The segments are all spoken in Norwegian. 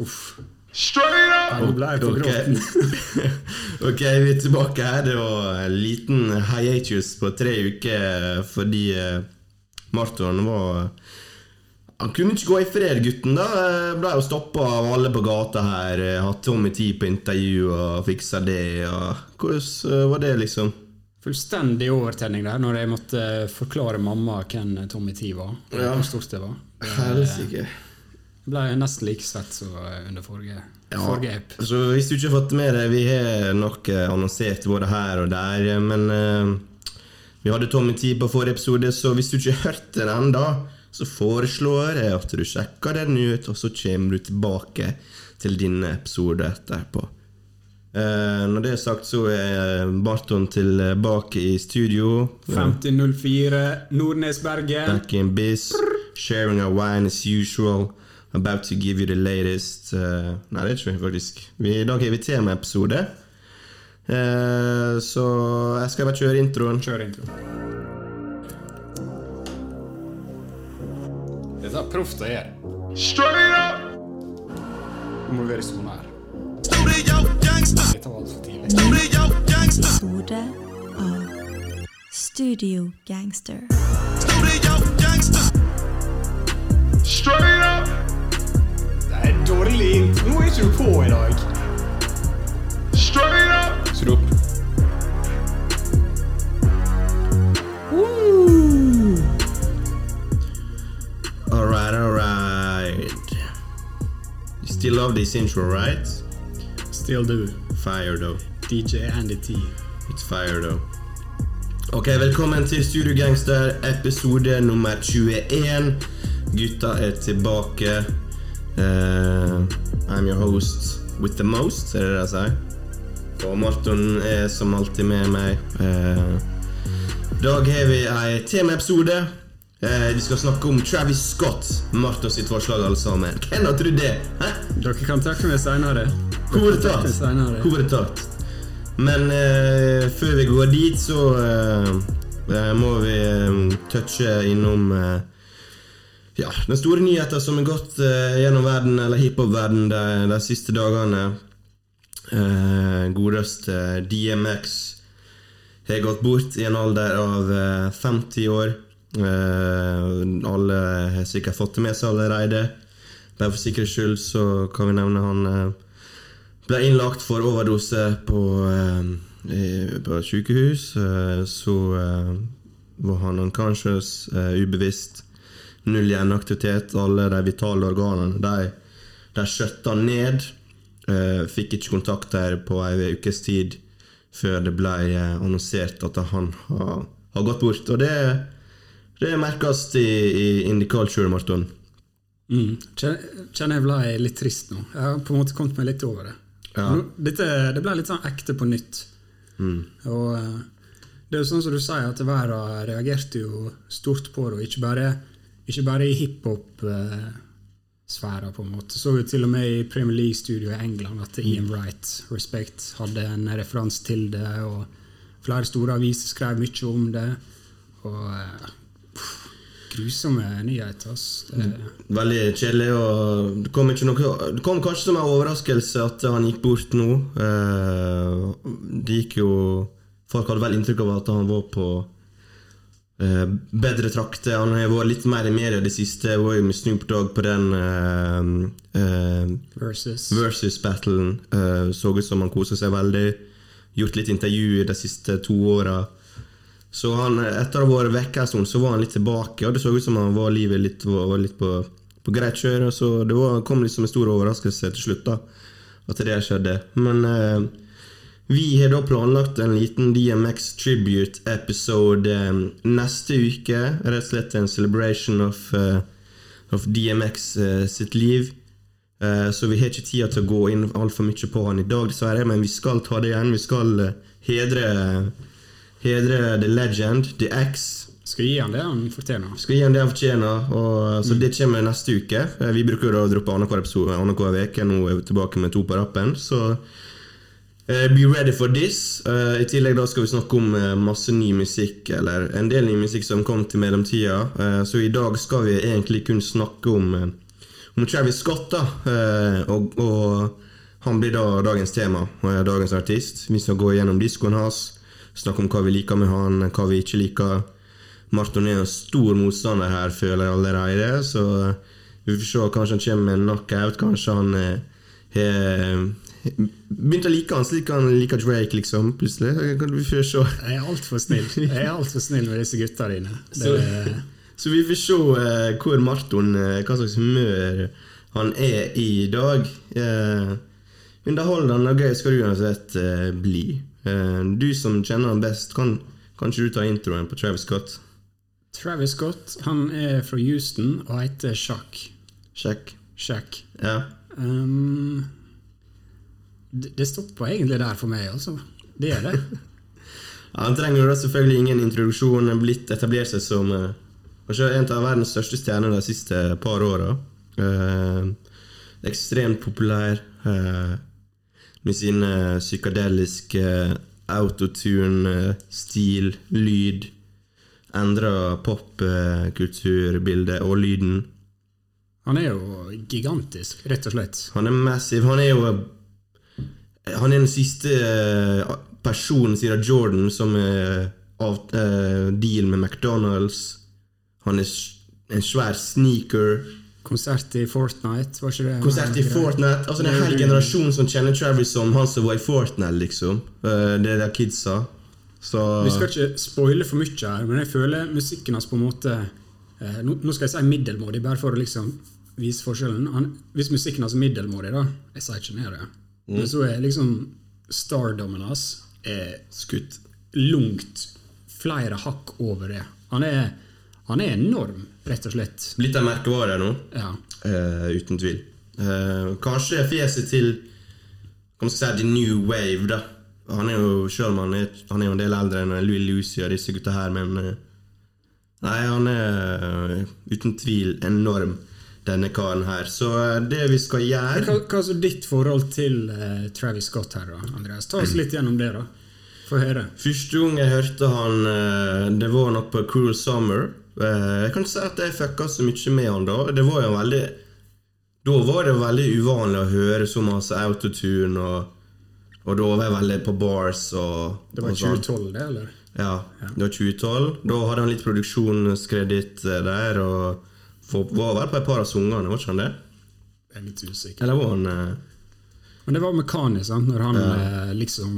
Uff. Straight up! Okay. Ok. vi er tilbake her. Det var en liten hiatus på tre uker fordi eh, Marton var Han kunne ikke gå i fred, gutten. da Eh, Ble jo stoppa av alle på gata her. eh, Hatt Tommy T på intervju og fiksa det. Og hvordan eh, var det, liksom? Fullstendig overtenning der når jeg måtte forklare mamma hvem Tommy T var. Ja. Hvor stort det var. Helsike. Ble nesten like svett som under forrige, forrige app. Så hvis du ikke har fått med deg, vi har nok eh, annonsert både her og der, eh, men uh, vi hadde Tommy Tee på forrige episode, så hvis du ikke har hørt den enda, så foreslår jeg at du sjekker den ut, og så kommer du tilbake til denne episode etterpå. Uh, når det er sagt, så er Barton tilbake i studio. 5004 Nordnesberget. Back in biz, sharing our wine as usual. About to give you the latest uh, Nei, det er ikke vi faktisk. Vi, I dag har vi temaepisode. Uh, så jeg skal bare kjøre introen. Kjør introen. Dette er proft å gjøre. Straight up! Du må være sånn her. Studio gangster! Dette var altfor tidlig. Studio gangster! episode av Studio Gangster. Studio gangster! Straight up! Dårlig lim. Nå er ikke du på i dag. Straight up! Skru opp. Alright, alright. You still love this intro, right? Still do. Fire, though. DJ Andy T. It's fire, though. Ok, velkommen til Studio Gangster, episode nummer 21. Gutta er tilbake. Eh, I'm your host with the most, er det det jeg sier? Og Marton er som alltid med meg. Eh, I dag har vi ei temaepisode. Eh, vi skal snakke om Travis Scott. Marton sitt forslag, alle sammen. Hvem hadde trodd det? Hæ? Dere kan takke meg seinere. Hovedtatt. Men eh, før vi går dit, så eh, eh, må vi touche innom eh, ja, den store nyheten som har gått eh, gjennom verden, eller hiphop-verden de, de siste dagene. Eh, godeste DMX har gått bort i en alder av eh, 50 år. Eh, alle har sikkert fått det med seg allerede. Bare for sikkerhets skyld så kan vi nevne han eh, ble innlagt for overdose på, eh, på sykehus. Eh, så eh, var han unconscious, eh, ubevisst. Null hjerneaktivitet. Alle de vitale organene de, de skjøtta ned. Uh, fikk ikke kontakt der på ei ukes tid før det ble eh, annonsert at han har, har gått bort. Og det, det merkes i, i indie culture, Marton. Mm. Kjenner jeg ble litt trist nå. Jeg har på en måte kommet meg litt over det. Ja. Nå- Dette, det ble litt sånn ekte på nytt. Og eh, det er jo sånn som du sier, at verden reagerte jo stort på det, og ikke bare, ikke bare i hiphop-sfæra, på en måte. Så jo til og med i Premier League-studioet i England at Ian Wright, Respect, hadde en referanse til det, og flere store aviser skrev mye om det. Og eh, pff, grusomme nyheter. Det, Veldig kjedelig. og Det kom, noe, det kom kanskje som en overraskelse at han gikk bort nå. Eh, Det gikk jo Folk hadde vel inntrykk av at han var på eh, bedre trakter. Han har vært litt mer i media det siste. Var jo med Snoop Dogg på den uh, uh, versus Versus-battlen. Eh, så ut som han koser seg veldig. Gjort litt intervju de siste to åra. Så han, etter å ha vært vekke en stund, så var han litt tilbake, og det så ut som han var livet litt, var, var litt på, på greit kjør. Så det var, kom litt som en stor overraskelse til slutt, da, at det skjedde. Men eh, vi har da planlagt en liten DMX tribute-episode eh, neste uke. Rett og slett en celebration of, uh, of DMX uh, sitt liv. Uh, Så vi har ikke tid til å gå inn altfor mye på han i dag, dessverre, men vi skal ta det igjen. Vi skal eh, hedre, hedre The Legend, The X. Skal gi han det han fortjener. Skal gi han det han fortjener, og, så det kommer neste uke. Eh, Vi bruker jo å droppe annenhver uke. Nå er vi tilbake med to på rappen, så eh, be ready for this. Uh, I tillegg da skal vi snakke om uh, masse ny musikk, eller en del ny musikk som kom til mellomtida. Uh, så i dag skal vi egentlig kun snakke om, eh, om Travis Scott, da. eh, og, og han blir da dagens tema, og er dagens artist. Vi skal gå gjennom diskoen hans, snakke om hva vi liker med han, hva vi ikke liker. Marton er en stor motstander her, føler jeg allerede, så eh, vi får se. Kanskje han kommer med en knockout. Kanskje han eh, har begynt å like han slik han liker Drake, liksom, plutselig. Vi får se. Jeg er altfor snill Jeg er alt for snill med disse gutta dine. Det, Så, så vi får se uh, hvor Marton uh, Hva slags humør han er i i dag. Uh, underholdende og gøy skal du uansett uh, bli. Uh, du som kjenner han best, kan kanskje du ta introen på Travis Scott? Travis Scott han er fra Houston og heter Shaq. Shaq. Shaq. Ja. Um, det, stopper egentlig der for meg, altså. Det gjør det. Ja, han trenger da selvfølgelig ingen introduksjon. Han blitt etablert seg som eh, kanskje en av verdens største stjerner de siste par åra. Eh, ekstremt populær eh, med sine psykadeliske autotune, eh, stil, lyd. Endra popkulturbildet og lyden. Han er jo gigantisk, rett og slett. Han er massiv. Han er jo Han er den siste eh, personen siden Jordan som er av uh, deal med McDonald's. Han er en svær sneaker. Konsert i Fortnite, var ikke det? Konsert i Fortnite. Altså Det er en hel generasjon som kjenner Travis som han som var i Fortnite, liksom. Uh, det er de kidsa. Så Vi skal ikke spoile for mye her, men jeg føler musikken hans på en måte uh, nå, skal jeg si middelmådig, bare for å liksom vise forskjellen. Han, hvis musikken hans er middelmådig, da Jeg sier ikke mer det. Men så er liksom stardommen hans er skutt. langt flere hakk over det. Han er, han er enorm, rett og slett. Blitt en merkevare nå. Ja. uh, uten tvil. Uh, kanskje fjeset til kan man si, the new wave, da. Han er jo selv han er, han er jo en del eldre enn Louis Lucy og disse gutta her, men uh, Nei, han er uten tvil enorm, denne karen her. Så eh, det vi skal gjøre Hva, hva er så ditt forhold til eh, Travis Scott her, da, Andreas? Ta oss litt gjennom det, da. Få høre. Første gang jeg hørte han, eh, det var nok på Cruel Summer. Eh, Jeg kan ikke si at jeg fucka så mye med han da. Det var jo veldig Da var det veldig uvanlig å høre så masse autotune, og, og da var jeg veldig på bars og Det var sånn. 2012, det, eller? Ja, det var 2012. Da hadde han litt produksjonskreditt eh, der, og for, var vel på et par av sangene, var ikke han det? Jeg er litt usikker. Eller var han eh, Men det var med Kanye, sant? når han ja. liksom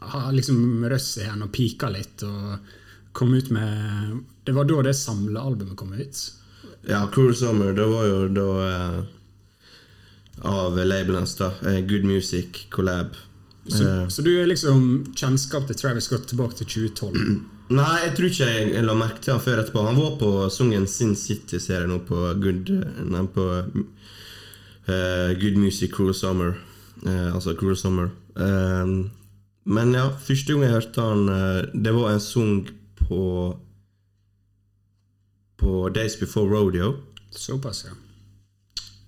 har liksom røss i henne og pika litt og kom ut med Det var da det samlealbumet kom ut. Ja, Cruel Summer, det var jo da eh, Av labelens, da. eh, Good Music Collab. Så, Eh, så du er liksom kjennskap til Travis Scott tilbake til 2012? Nei, jeg tror ikke jeg, la merke til han før etterpå. Han var på Sungen Sin City-serie nå på Good Nei, på uh, Good Music Cruel Summer. Uh, altså Cruel Summer. Uh, men ja, første gang jeg hørte han, det var en sang på På Days Before Rodeo. Såpass, ja.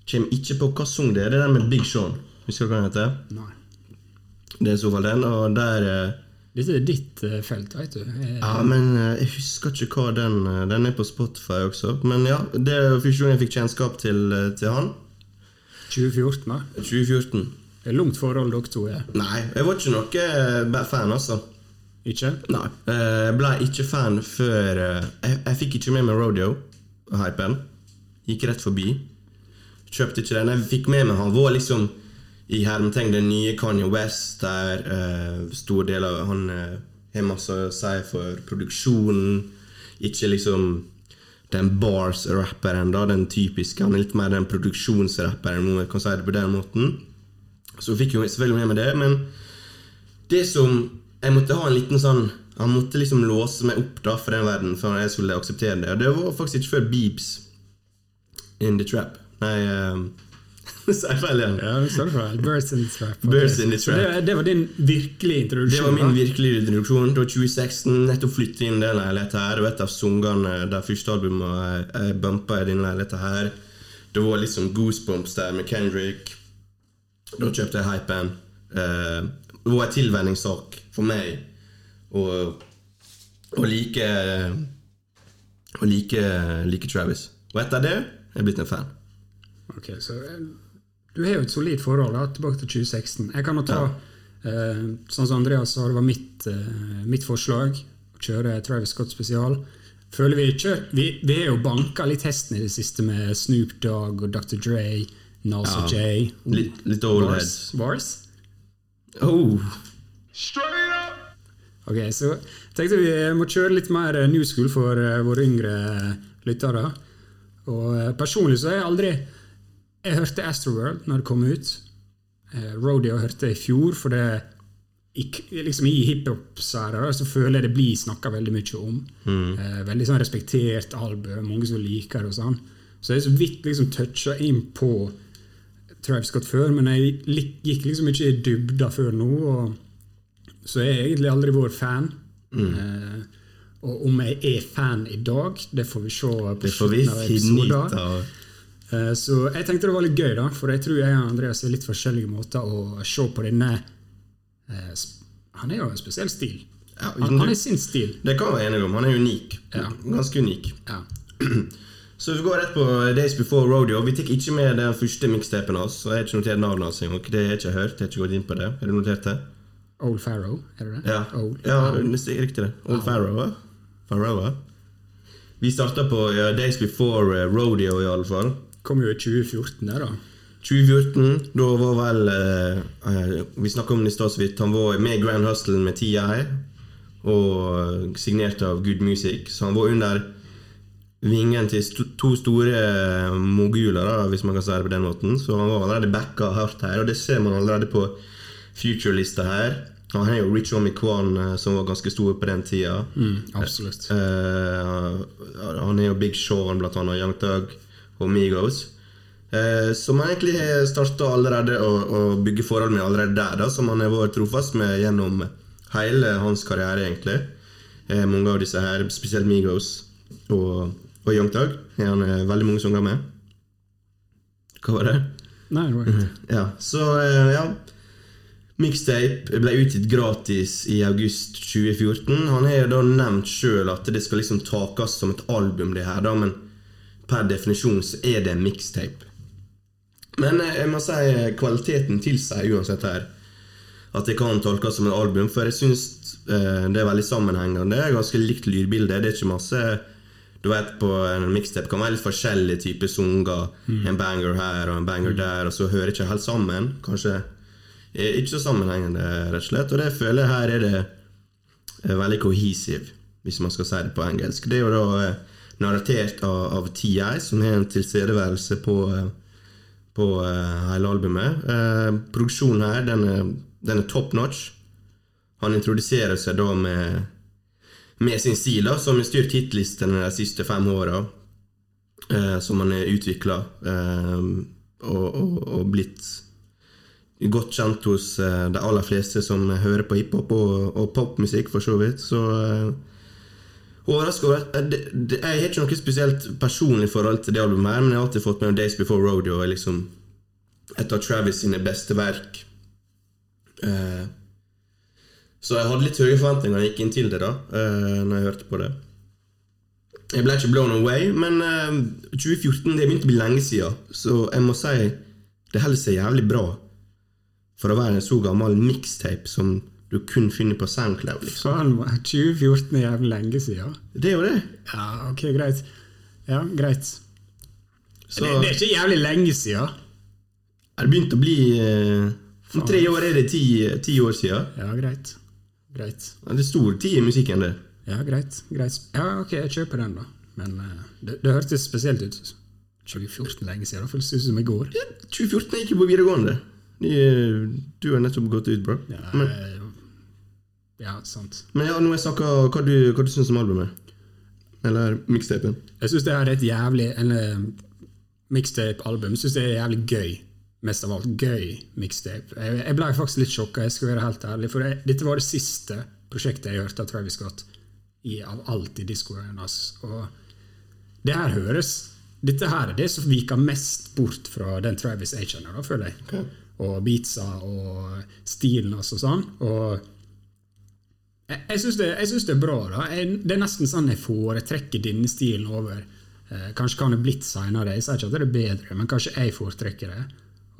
Kjem ikke på hva sang det er. Det er den med Big Sean. Husker du hva den heter? Nei. Det er i så fall den, og der Dette er ditt eh, felt, vet du. Jeg, Ja, men eh, jeg husker ikke hva den eh, Den er på Spotify også. Men ja, det er første gang jeg fikk kjennskap til, eh, til han. 2014, da. 2014. Det er langt forhold dere to er. Nei, jeg var ikke noe eh, fan, altså. Ikke? Nei. Eh, Jeg ble ikke fan før eh, Jeg, jeg fikk ikke med meg Rodeo-hypen. Gikk rett forbi. Kjøpte ikke den. Jeg fikk med meg han var liksom i hermetegn den nye Kanye West, der uh, stor del av han uh, har masse å si for produksjonen. Ikke liksom den bars-rapperen, da, den typiske. Han er litt mer den produksjonsrapperen, om jeg kan si det på den måten. Så fikk jo selvfølgelig med meg det, men det som Jeg måtte ha en liten sånn Han måtte liksom låse meg opp da for den verden før jeg skulle akseptere det. Og det var faktisk ikke før Beeps in the Trap. Nei uh, Sier feil igjen. Ja, det. Birds in the Trap. ok. Birds in the Trap. det, det var din virkelige Det var min virkelige introduksjon. Det var 2016. Nettopp flyttet inn i den leiligheten her. Og et av sangene der første albumet bumpa i den leiligheten her. Det var liksom Goosebumps der med Kendrick. Da kjøpte jeg hypen. Eh, det var en tilvenningssak for meg å, å like Å like, like Travis. Og etter det er jeg blitt en fan. Ok, så eh, Du har jo et solid forhold da, tilbake til 2016. Jeg kan jo ta eh, Sånn som Andreas sa, det var mitt, eh, mitt forslag å kjøre Travis Scott spesial. Føler Vi kjør, vi, vi har jo banka litt hesten i det siste med Snoop Dogg og Dr. Dre, Nasa Ja. Jay. Litt, litt overhead. Vars. Oh. Straight up. Ok, så tenkte vi må kjøre litt mer eh, new school for eh, våre yngre eh, lyttere. Og eh, personlig så har jeg aldri Jeg hørte Astroworld når det kom ut. Eh, Rodeo hørte jeg i fjor, for det i, liksom I hiphop-sfæra så føler jeg det blir snakka veldig mye om. Eh, veldig sånn respektert album, mange som liker det og sånn. Så jeg så vidt liksom toucha inn på Travis Scott før, men jeg gikk liksom ikke i dybda før nå. og så jeg har egentlig aldri vært fan. Eh, og om jeg er fan i dag, det får vi se på slutten av episoden. Eh, så jeg tenkte det var litt gøy, da, for jeg tror jeg og Andreas har litt forskjellige måter å se på denne eh, Han er jo en spesiell stil. Ja, Han, han er sin stil. Det kan vi være enige om. Han er unik. Ja. Ganske unik. Ja. Så vi går rett på Days Before Rodeo. Vi tok ikke med den første mixtapen hans. Og jeg har ikke notert navnet hans engang. Det har jeg ikke hørt. Jeg har ikke gått inn på det. Har du notert det? Old Farrow, er det det? Ja, Old. ja er riktig det. Old Farrow. Farrow. Vi starta på Days Before eh, Rodeo, i alle fall. Kom jo i 2014, det, da. 2014, da var vel eh, eh, Vi snakka om det i stad så vidt. Han var med i Grand Hustle med TI, og eh, signert av Good Music. Så han var under vingen til st to store eh, moguler, da, hvis man kan si det på den måten. Så han var allerede backa hardt her, og det ser man allerede på future-lista her. Han har jo Rich Homie Kwan, som var ganske stor på den tida. Mm, absolutt. Eh, han er jo Big Sean, blant annet, Young Thug og Migos. Eh, som han egentlig har starta allerede å, å bygge forhold med allerede der, da, som han har vært trofast med gjennom hele hans karriere, egentlig. Eh, mange av disse her, spesielt Migos og, og Young Tug, har han eh, veldig mange sanger med. Hva var det? Nei, det var ikke Ja, så eh, ja Mixtape ble utgitt gratis i august 2014. Han har jo da nevnt sjøl at det skal liksom takes som et album, det her, da, men per definisjon så er det en mixtape. Men eh, jeg må si eh, kvaliteten tilsier uansett her at det kan tolkes som et album, for jeg syns eh, det er veldig sammenhengende. Det er ganske likt lydbilde. Det er ikke masse Du vet, på en mixtape kan være litt forskjellige typer sanger. En banger her og en banger der, og så hører ikke helt sammen. Kanskje er ikke så sammenhengende, rett og slett. Og det føler jeg her er det er veldig cohesive, hvis man skal si det på engelsk. Det er jo da narratert av, av TI, som har en tilstedeværelse på eh, på eh, hele albumet. Eh, produksjonen her, den er, den er top notch. Han introduserer seg da med, med sin stil, da, som har styrt hitlistene de siste fem åra. Eh, som han har utvikla eh, og, og, og blitt godt kjent hos eh, de aller fleste som hører på hiphop og, og popmusikk, for så vidt. Så Overraska over det, Jeg har ikke noe spesielt personlig forhold til det albumet, her men jeg har alltid fått med Days Before Rodeo er liksom et av Travis sine beste verk. Eh, så jeg hadde litt høye forventninger da jeg gikk inn til det, da eh, Når jeg hørte på det. Jeg ble ikke blown away, men eh, 2014 det begynte å bli lenge siden, så jeg må si det holder seg jævlig bra for å være en så gammel mixtape som du kun finner på Soundcloud. liksom. Faen, 2014 er jævlig lenge siden. Det er jo det. Ja, ok, greit. Ja, greit. Så det, det er ikke jævlig lenge siden. det begynte å bli eh, Om tre år er det ti, ti år siden. Ja, greit. Greit. Ja, Det er stor tid i musikken, det. Ja, greit. greit. Ja, ok, jeg kjøper den, da. Men eh, det, det hørtes spesielt ut. 2014 lenge siden. Det føles ut som i går. Ja, 2014 gikk ikke på videregående. Du har nettopp gått ut, bro. Ja, Men, eh, ja sant. men ja, nå jeg snakka hva du, hva du syns om albumet. Eller mixtapen. Jeg syns det er et jævlig eller, mixtape-album. Syns det er jævlig gøy. Mest av alt gøy mixtape. Jeg, jeg ble faktisk litt sjokka, jeg skal være helt ærlig. For jeg, dette var det siste prosjektet jeg hørte av Travis Scott i, av alt i diskoen hans. Og det her høres Dette her er det som viker mest bort fra den Travis jeg kjenner, da, føler jeg. Og beatsa og stilen og sånn. Og jeg, jeg syns det, det er bra. da. Jeg, det er nesten sånn jeg foretrekker denne stilen over Eh, kanskje kan det blitt seinere. Jeg sier ikke at det er bedre, men kanskje jeg foretrekker det.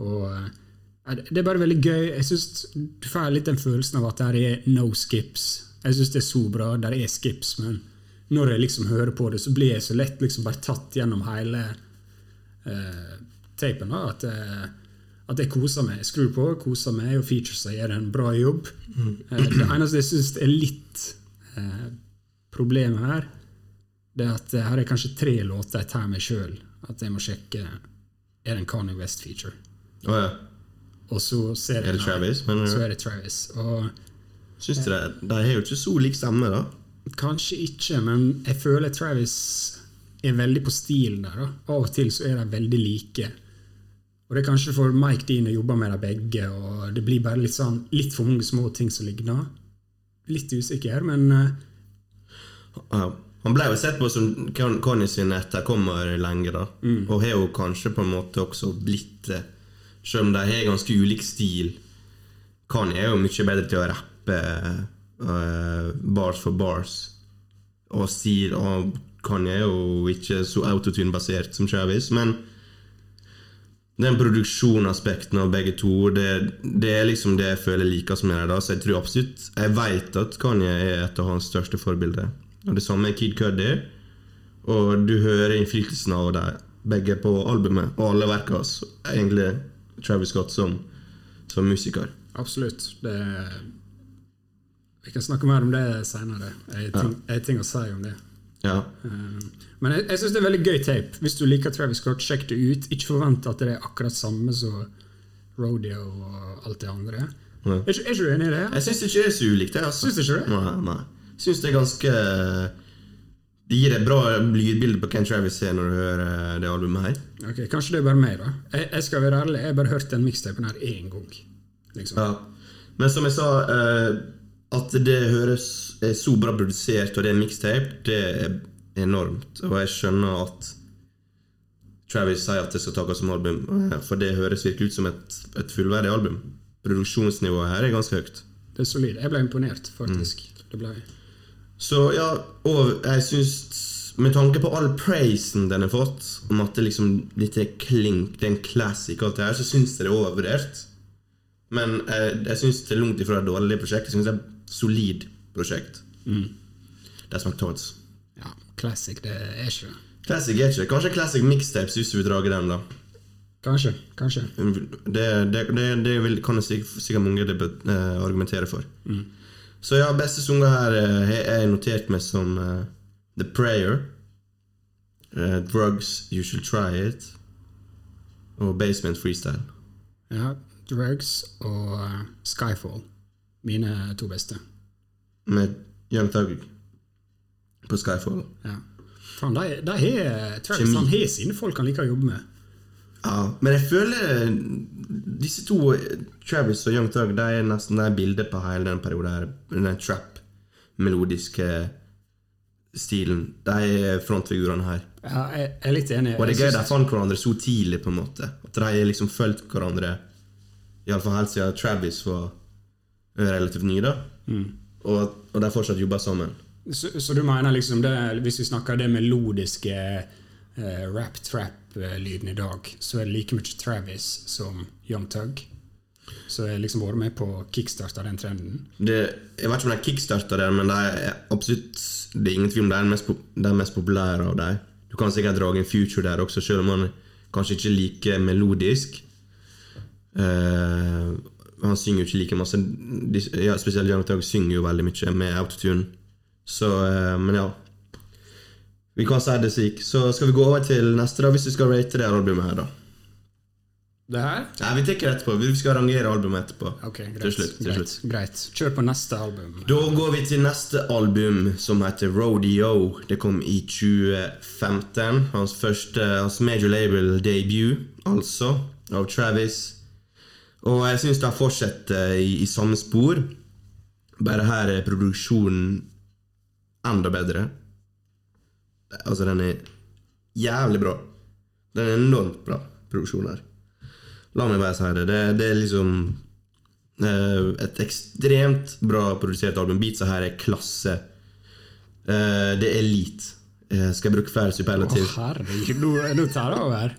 Og eh, det er bare veldig gøy. Jeg synes Du får litt den følelsen av at det er no skips. Jeg syns det er så bra. Der er skips, men når jeg liksom hører på det, så blir jeg så lett liksom bare tatt gjennom hele eh, tapen. da, at, eh, at jeg koser meg. Jeg skrur på, koser meg, og featuresa gjør en bra jobb. Mm. det eneste jeg syns er litt eh, problemet her, det er at eh, her er kanskje tre låter jeg tar meg sjøl. At jeg må sjekke er det en Kanye West-feature. Oh, ja. Og så ser jeg Er det Travis? Så er det Travis. Og syns du det? De har jo ikke så lik stemme, da. Kanskje ikke, men jeg føler Travis er veldig på stilen der. Da. Av og til så er de veldig like. Og det er kanskje for Mike Dean å jobbe med dem begge, og det blir bare litt, sånn, litt for mange små ting som ligner. Litt usikker, men eh, Ja. Han ble jo sett på som Kanye sin etterkommer lenge, da. Og har jo kanskje på en måte også blitt det. Selv om de har ganske ulik stil. Kanye er jo mye bedre til å rappe uh, bars for bars. Og stil Og Kanye er jo ikke så autotune-basert som Travis, men den produksjonaspekten av begge to, det, det er liksom det jeg føler likest med dem. Så jeg tror absolutt Jeg vet at Kanye er et av hans største forbilder. Og det samme er Kid Cudi. Og du hører innflytelsen av dem begge på albumet og alle verka hans. Egentlig Travis Scott som, som musiker. absolutt. Det, vi kan snakke mer om det seinere. Jeg har ting, ja. ting å si om det. Ja. Eh, Men jeg, jeg syns det er veldig gøy tape. Hvis du liker Travis Scott, sjekk det ut. Ikke forvent at det er akkurat samme som Rodeo og alt det andre. Er ikke, er ikke du enig i det? Jeg syns ikke det er så ulikt. Jeg Altså. Syns ikke det? Nei, nei. Syns det er ganske Det gir et bra lydbilde på hvem Travis er når du hører det albumet her. Ok, Kanskje det er bare meg, da. Jeg, jeg skal være ærlig, jeg har bare hørt den mixtapen her én gang. Liksom. Ja. Men som jeg sa, eh, at det høres er så bra produsert, og det er mixtape, det er enormt. Og jeg skjønner at Travis sier at det skal takes som album, eh, for det høres virkelig ut som et, et fullverdig album. Produksjonsnivået her er ganske høyt. Det er solid. Jeg ble imponert, faktisk. Mm. Det ble jeg. Så ja, og jeg syns Med tanke på all praisen den har fått, om at det liksom litt er klink, det er en classic, alt det her, så syns jeg det er overvurdert. Men jeg, jeg syns det er langt ifra et dårlig prosjekt. Jeg syns det er solid prosjekt. That's my thoughts. Ja, classic, det er ikke det. Classic er ikke det. Kanskje classic mixtapes, hvis du vil drage den, da. Kanskje. Kanskje. Det, det, det, det vil, kan det sikkert, mange eh, argumentere for. Så ja, beste sanger her eh, har jeg notert meg som uh, The Prayer, Uh, Drugs You Should Try It og Basement Freestyle. Ja, Drugs og eh, Skyfall. Mine to beste. Med Young Thug på Skyfall. Ja. Faen, de, de har Travis han har sine folk han liker å jobbe med. Ja, men jeg føler disse to, Travis og Young Thug, de er nesten de bildet på hele den perioden her. Den trap-melodiske stilen. De er frontfigurene her. Ja, jeg jeg er litt enig. Og det er gøy de fant hverandre så tidlig, på en måte. At de har liksom fulgt hverandre Iallfall helt siden Travis var relativt ny, da. Og, og de fortsatt jobber sammen. Så, så du mener liksom det, hvis vi snakker det melodiske uh, rap-trap-lyden i dag, så er det like mye Travis som Young Tug? Så jeg liksom vært med på å kickstarte den trenden? Det, jeg vet ikke om de kickstarta den, men det er absolutt Det er ingen tvil om de er den mest, de mest populære av dem. Du kan sikkert dra en Future der også, selv om han kanskje ikke er like melodisk. Eh, han synger jo ikke like masse. De, ja, spesielt Young synger jo veldig mye med autotune. Så, eh, men ja. Vi kan si det slik. Så skal vi gå over til neste, da, hvis du skal rate det albumet her, da. Det her? Nei, vi tar det etterpå. Vi skal rangere albumet etterpå. Ok, greit. Til slutt. Til greit, slutt. greit. Kjør på neste album. Da går vi til neste album, som heter Rodeo. Det kom i 2015. Hans første hans major label debut, altså, av Travis. Og jeg syns det fortsetter i, i samme spor. Bare her er produksjonen enda bedre. Altså, den er jævlig bra. Den er enormt bra, produksjonen her. La meg bare si det. Det, det er liksom eh, et ekstremt bra produsert album. Beatsa her er klasse. Eh, det er elite. Eh, skal jeg bruke Å, superlativ? herregud, nå, tar det over.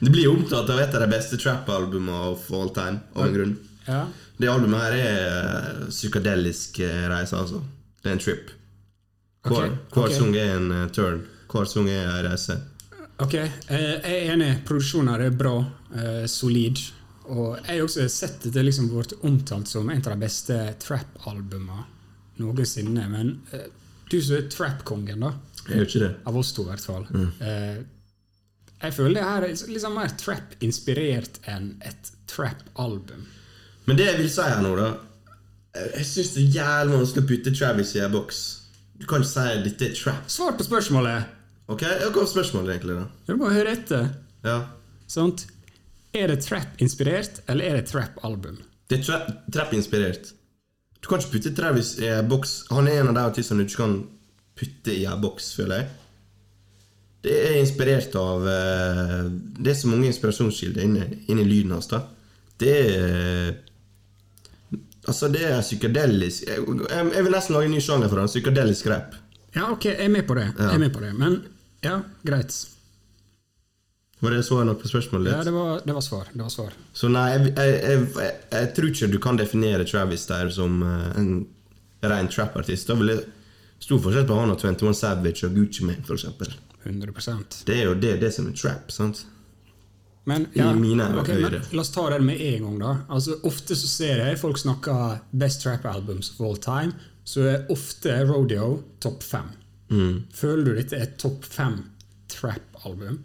Det blir omtalt av et av de beste trap-albumene of all time. Av en grunn. Ja. Det albumet her er eh, psykadelisk eh, reise, altså. Det er en trip. Hver, okay. hver okay. sang er en turn. Hver sang er en reise. Ok, jeg er enig. Produksjonen her er bra, solid. Og jeg har også sett det til liksom blitt omtalt som en av de beste trap-albumene noensinne. Men du som er trap-kongen, da, Jeg gjør ikke det. av oss to i hvert fall eh, Jeg føler det her er liksom mer trap-inspirert enn et trap-album. Men det jeg vil si her nå, da Jeg, syns det er jævlig vanskelig å putte Travis i en boks. Du kan ikke si at dette er trap. Svar på spørsmålet! Ok, Hva er spørsmålet, egentlig? da? Du må høre etter. Ja Sånt. Er det trap-inspirert, eller er det trap-album? Det er trap-inspirert. Du kan ikke putte Travis i en boks. Han er en av de artistene du ikke kan putte i en boks, føler jeg. Det er inspirert av eh, Det er så mange inspirasjonskilder inni, lyden hans. da Det er Altså, det er psykadelisk jeg, jeg, vil nesten lage en ny sjanger for den. Psykadelisk rap. Ja, ok, jeg er med på det. Jeg er med på det. Men ja, greit. Var det svar nok på spørsmålet ditt? Ja, det var, det var svar. Det var svar. Så nei, jeg, jeg, jeg, jeg, jeg tror ikke du kan definere Travis der som eh, en ren trap-artist. Da vil jeg Stor forskjell på han og 21 Savage og Gucci Mane, eksempel. 100% Det er jo det, det som er trap, sant? Men, I mine ok, øyne. men La oss ta det med en gang. da Altså Ofte så ser jeg folk snakke best trap albums of all time. Så er ofte Rodeo topp fem. Mm. Føler du dette er topp fem trap-album?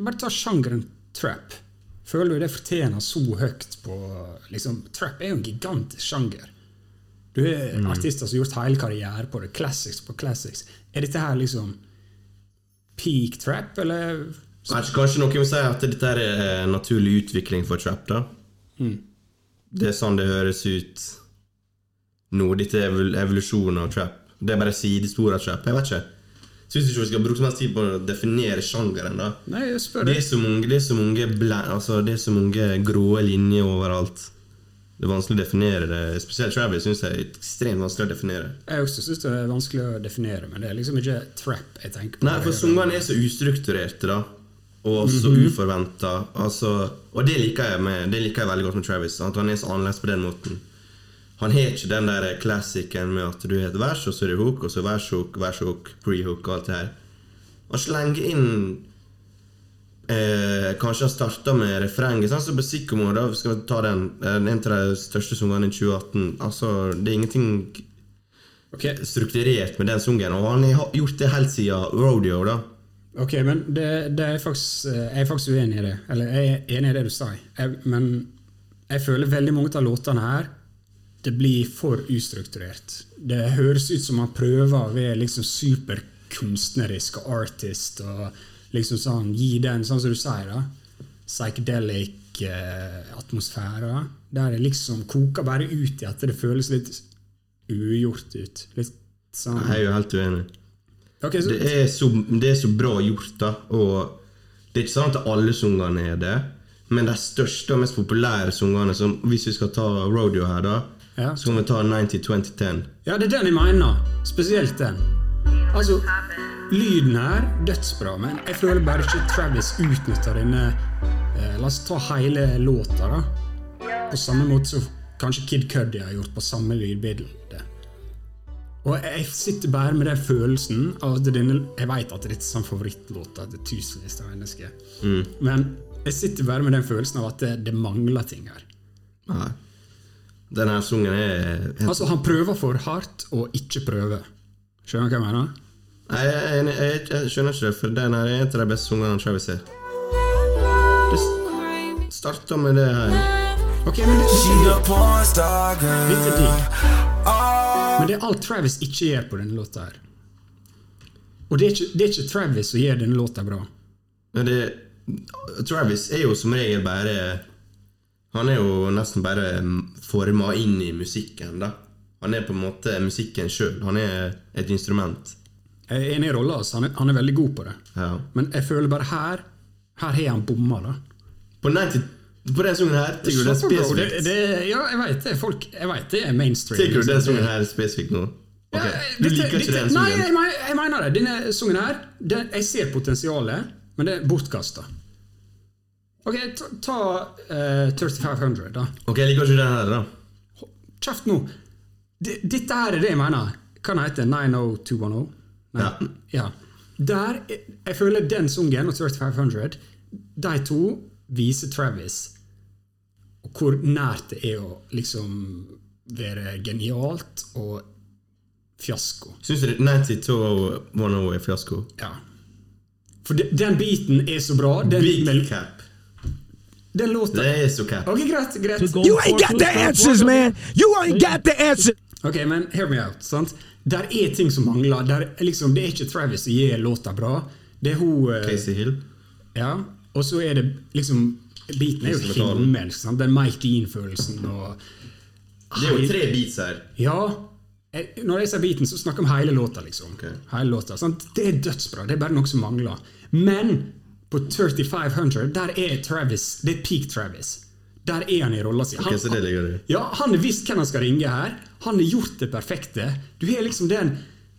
Bare ta sjangeren trap. Føler du det fortjener så høyt på liksom, Trap er jo en gigantisk sjanger. Du er Mm. artister som har gjort hele karriere på det. Classics på classics. Er dette her liksom peak trap, eller ikke, Kanskje noen vil si at dette er en naturlig utvikling for trap, da? Det er sånn det høres ut nå. Dette er evol- evolusjonen av trap. Det er bare sidespor av trap. Jeg vet ikke. Syns ikke vi skal bruke så mye tid på å definere sjangeren. da Nei, jeg spør Det deg. er så mange, det er så mange, bla, altså, det er så mange grå linjer overalt. Det er vanskelig å definere det. Spesielt Travis syns jeg er ekstremt vanskelig å definere. Jeg også syns det er vanskelig å definere, men det er liksom ikke trap jeg tenker på. Nei, for sangene er så ustrukturerte, da. Og så Mhm. uforventa. Altså, og det liker, jeg med, det liker jeg veldig godt med Travis. At han er så annerledes på den måten. Han har ikke den der klassikeren med at du har et vers, og så er det hook, og så vers-hook, vers-hook, pre-hook og alt det her. Han slenger inn eh, Kanskje han starta med refrenget. Sånn som på Sycamore, da skal vi ta den. En av de største sangene i 2018. Altså, det er ingenting okay. strukturert med den sungen, og han har gjort det helt siden Rodeo, da. ok, men det, det er faktisk, eh, jeg er faktisk uenig i det. Eller jeg er enig i det du sa, jeg, men jeg føler veldig mange av låtene her det blir for ustrukturert. Det høres ut som han prøver å være liksom superkunstnerisk og artist og liksom sånn gi den, sånn som du sier, da, psychedelic eh, atmosfære, der det liksom koker bare ut i at det føles litt ugjort ut. Litt sånn Jeg er jo helt uenig. Okay, så, Det er så, det er så bra gjort, da. Og det er ikke sånn at alle sangene er det. Men de største og mest populære sangene, som hvis vi skal ta Rodeo her, da, Ja. så kan vi ta 90-2010. Ja, det er den jeg mener. Spesielt den. Altså, lyden her, dødsbra, men jeg føler bare ikke Travis utnytter denne eh, La oss ta hele låta, da. På samme måte som kanskje Kid Cuddy har gjort på samme lydbilde. Og jeg sitter bare med den følelsen av at denne Jeg vet at dette er sånn favorittlåta til tusenvis av mennesker, men jeg sitter bare med den følelsen av at det, det mangler ting her. Nei. Denne sungen er helt Altså, han prøver for hardt og ikke prøver. Skjønner du hva jeg mener? Nei, jeg, er jeg, jeg skjønner ikke det, for den er en av de beste sangene Travis er. Det starta med det her. Ok, men det, girl. Litt digg. Men det er alt Travis ikke gjør på denne låta. her Og det er ikke, det er ikke Travis som gjør denne låta bra. Men det, Travis er jo som regel bare Han er jo nesten bare forma inn i musikken, da. Han er på en måte musikken sjøl. Han er et instrument. Jeg er enig i rolla hans, han, er- veldig god på det. Ja. Men jeg føler bare her Her har han bomma, da. På, 90, på den sangen her Tenker du det er spesifikt? Det, det, ja, jeg veit det. Folk, jeg vet det er mainstream. Tenker du den sangen her spesifikt nå? Okay. Ja, Du dette- liker ikke dette- den Nei, jeg, jeg mener det. Denne sangen her, den, jeg ser potensialet, men det er bortkasta. Ok, ta, ta uh, 3500, da. Ok, jeg liker ikke den her, da. Kjeft nå! Dette her er det jeg mener. Hva den heter 90210? Nei, Ja. ja. Der, jeg føler den sungen og 3500, de to viser Travis hvor nært det er å liksom være genialt og fiasko. Syns du 9210 er fiasko? Ja. For de, den biten er så bra. Den, Big mel- cap. den låta Det er så cap. Ok, greit. greit. You ain't got the answers, man. You ain't got the answers. Ok, men hear me out. sant? Der er ting som mangler. Der, er liksom, det er ikke Travis som gir låta bra. Det er hun eh, Casey Hill. Ja, og så er det liksom Beaten er jo himmelsk. Den Mike Dean-følelsen og Det er jo tre beats her. Ja. Når jeg sier beaten, så snakker jeg om hele låta. liksom. Okay. Hele låta, sant? Det er dødsbra. Det er bare noe som mangler. Men på 3500, der er Travis Det er peak Travis. Der er han i rolla si. Han, okay. Ja, Han har visst hvem han skal ringe her. Han har gjort det perfekte. Du har liksom den,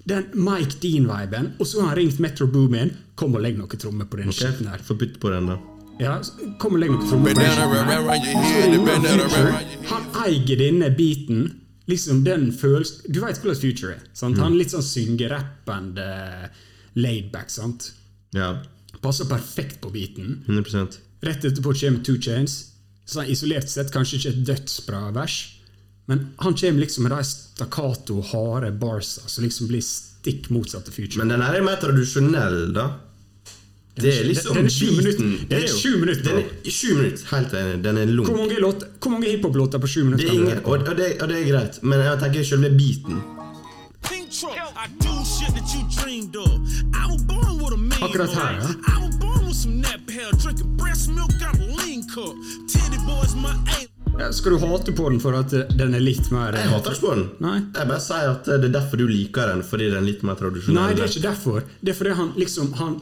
den Mike Dean-viben, og så har han ringt Metro Boomin. Kom og legg noen trommer på den Ok, skitten her. Få bytte på den, da. Ja, kom og legg noen trommer på den skitten her. Han Han eier denne beaten. Liksom den føles Du veit hvordan Future er. Sant? Han er litt sånn syngerappende laidback. sant? Ja, Passer perfekt på beaten. 100% Rett etterpå kommer Two Chains. Så isolert sett kanskje ikke et dødsbra vers, men han kommer liksom med de stakkato, harde barsa som liksom blir stikk motsatt av Future. Men den her er mer tradisjonell, da. Det er liksom Den er sju minutter. Den er sju minutter, er Helt enig. Den er Hvor mange, hvor mange hiphop-låter på sju minutter Det er ingen, og, og, det, og det er greit, men jeg tenker selve beaten. Akkurat her, ja. I was born with some nap hair, drinking breast milk out of lean cup. Titty boys, my ain't. Skal du hate på den for at eh, den er litt mer Jeg hater ikke på den. Nei. Jeg bare sier at det er derfor du liker den, fordi den er litt mer tradisjonell. Nei, det er ikke derfor. Det er fordi han liksom Han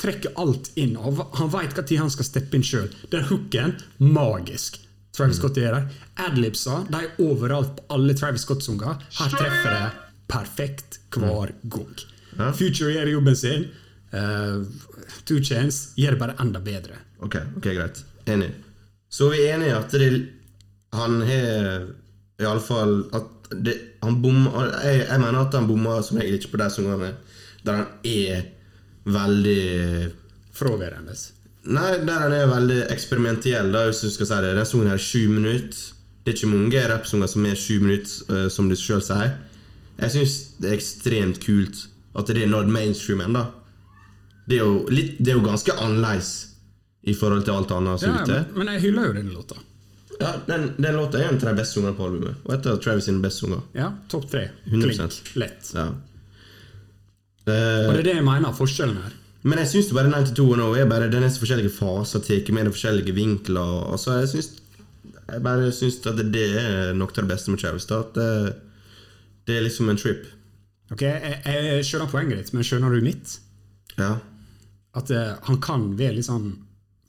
trekker alt inn. Han, han veit når han skal steppe inn sjøl. Den hooken magisk. Travis Scott gjør det. Adlibsa de er overalt på alle Travis Scott-sanger. Her treffer det perfekt hver gang. Future gjør jobben sin. Uh, Two Chains gjør det bare enda bedre. Ok, ok, greit. Enig. Så vi er enige at det, han har iallfall at det, han bomma jeg, jeg mener at han bomma som regel ikke på de sangene der han er veldig Fraværende. Nei, der han er veldig eksperimentiell, da, hvis du skal si det. Den sangen her er sju minutter. Det er ikke mange rappsanger som er sju minutter, uh, som du sjøl sier. Jeg syns det er ekstremt kult at det er nådd mainstreamen, da. Det er jo, litt, det er jo ganske annerledes i forhold til alt annet som Ja, ute. men, men jeg hyller jo denne låta. Ja, den, den låta er en av de beste sangene på albumet. Og et av Travis sine beste sanger. Ja, Topp tre. Klink. Lett. Ja. Og Eh, det er det jeg mener forskjellen her. men jeg syns bare 92 nå er bare Den er så forskjellige faser, tar med de forskjellige vinkler. Altså, jeg syns Jeg bare syns at det er noe av det beste med Travis. Da, at det, det er liksom en trip. Ok, jeg, jeg skjønner poenget ditt, men skjønner du mitt? Ja. At eh, han kan være litt sånn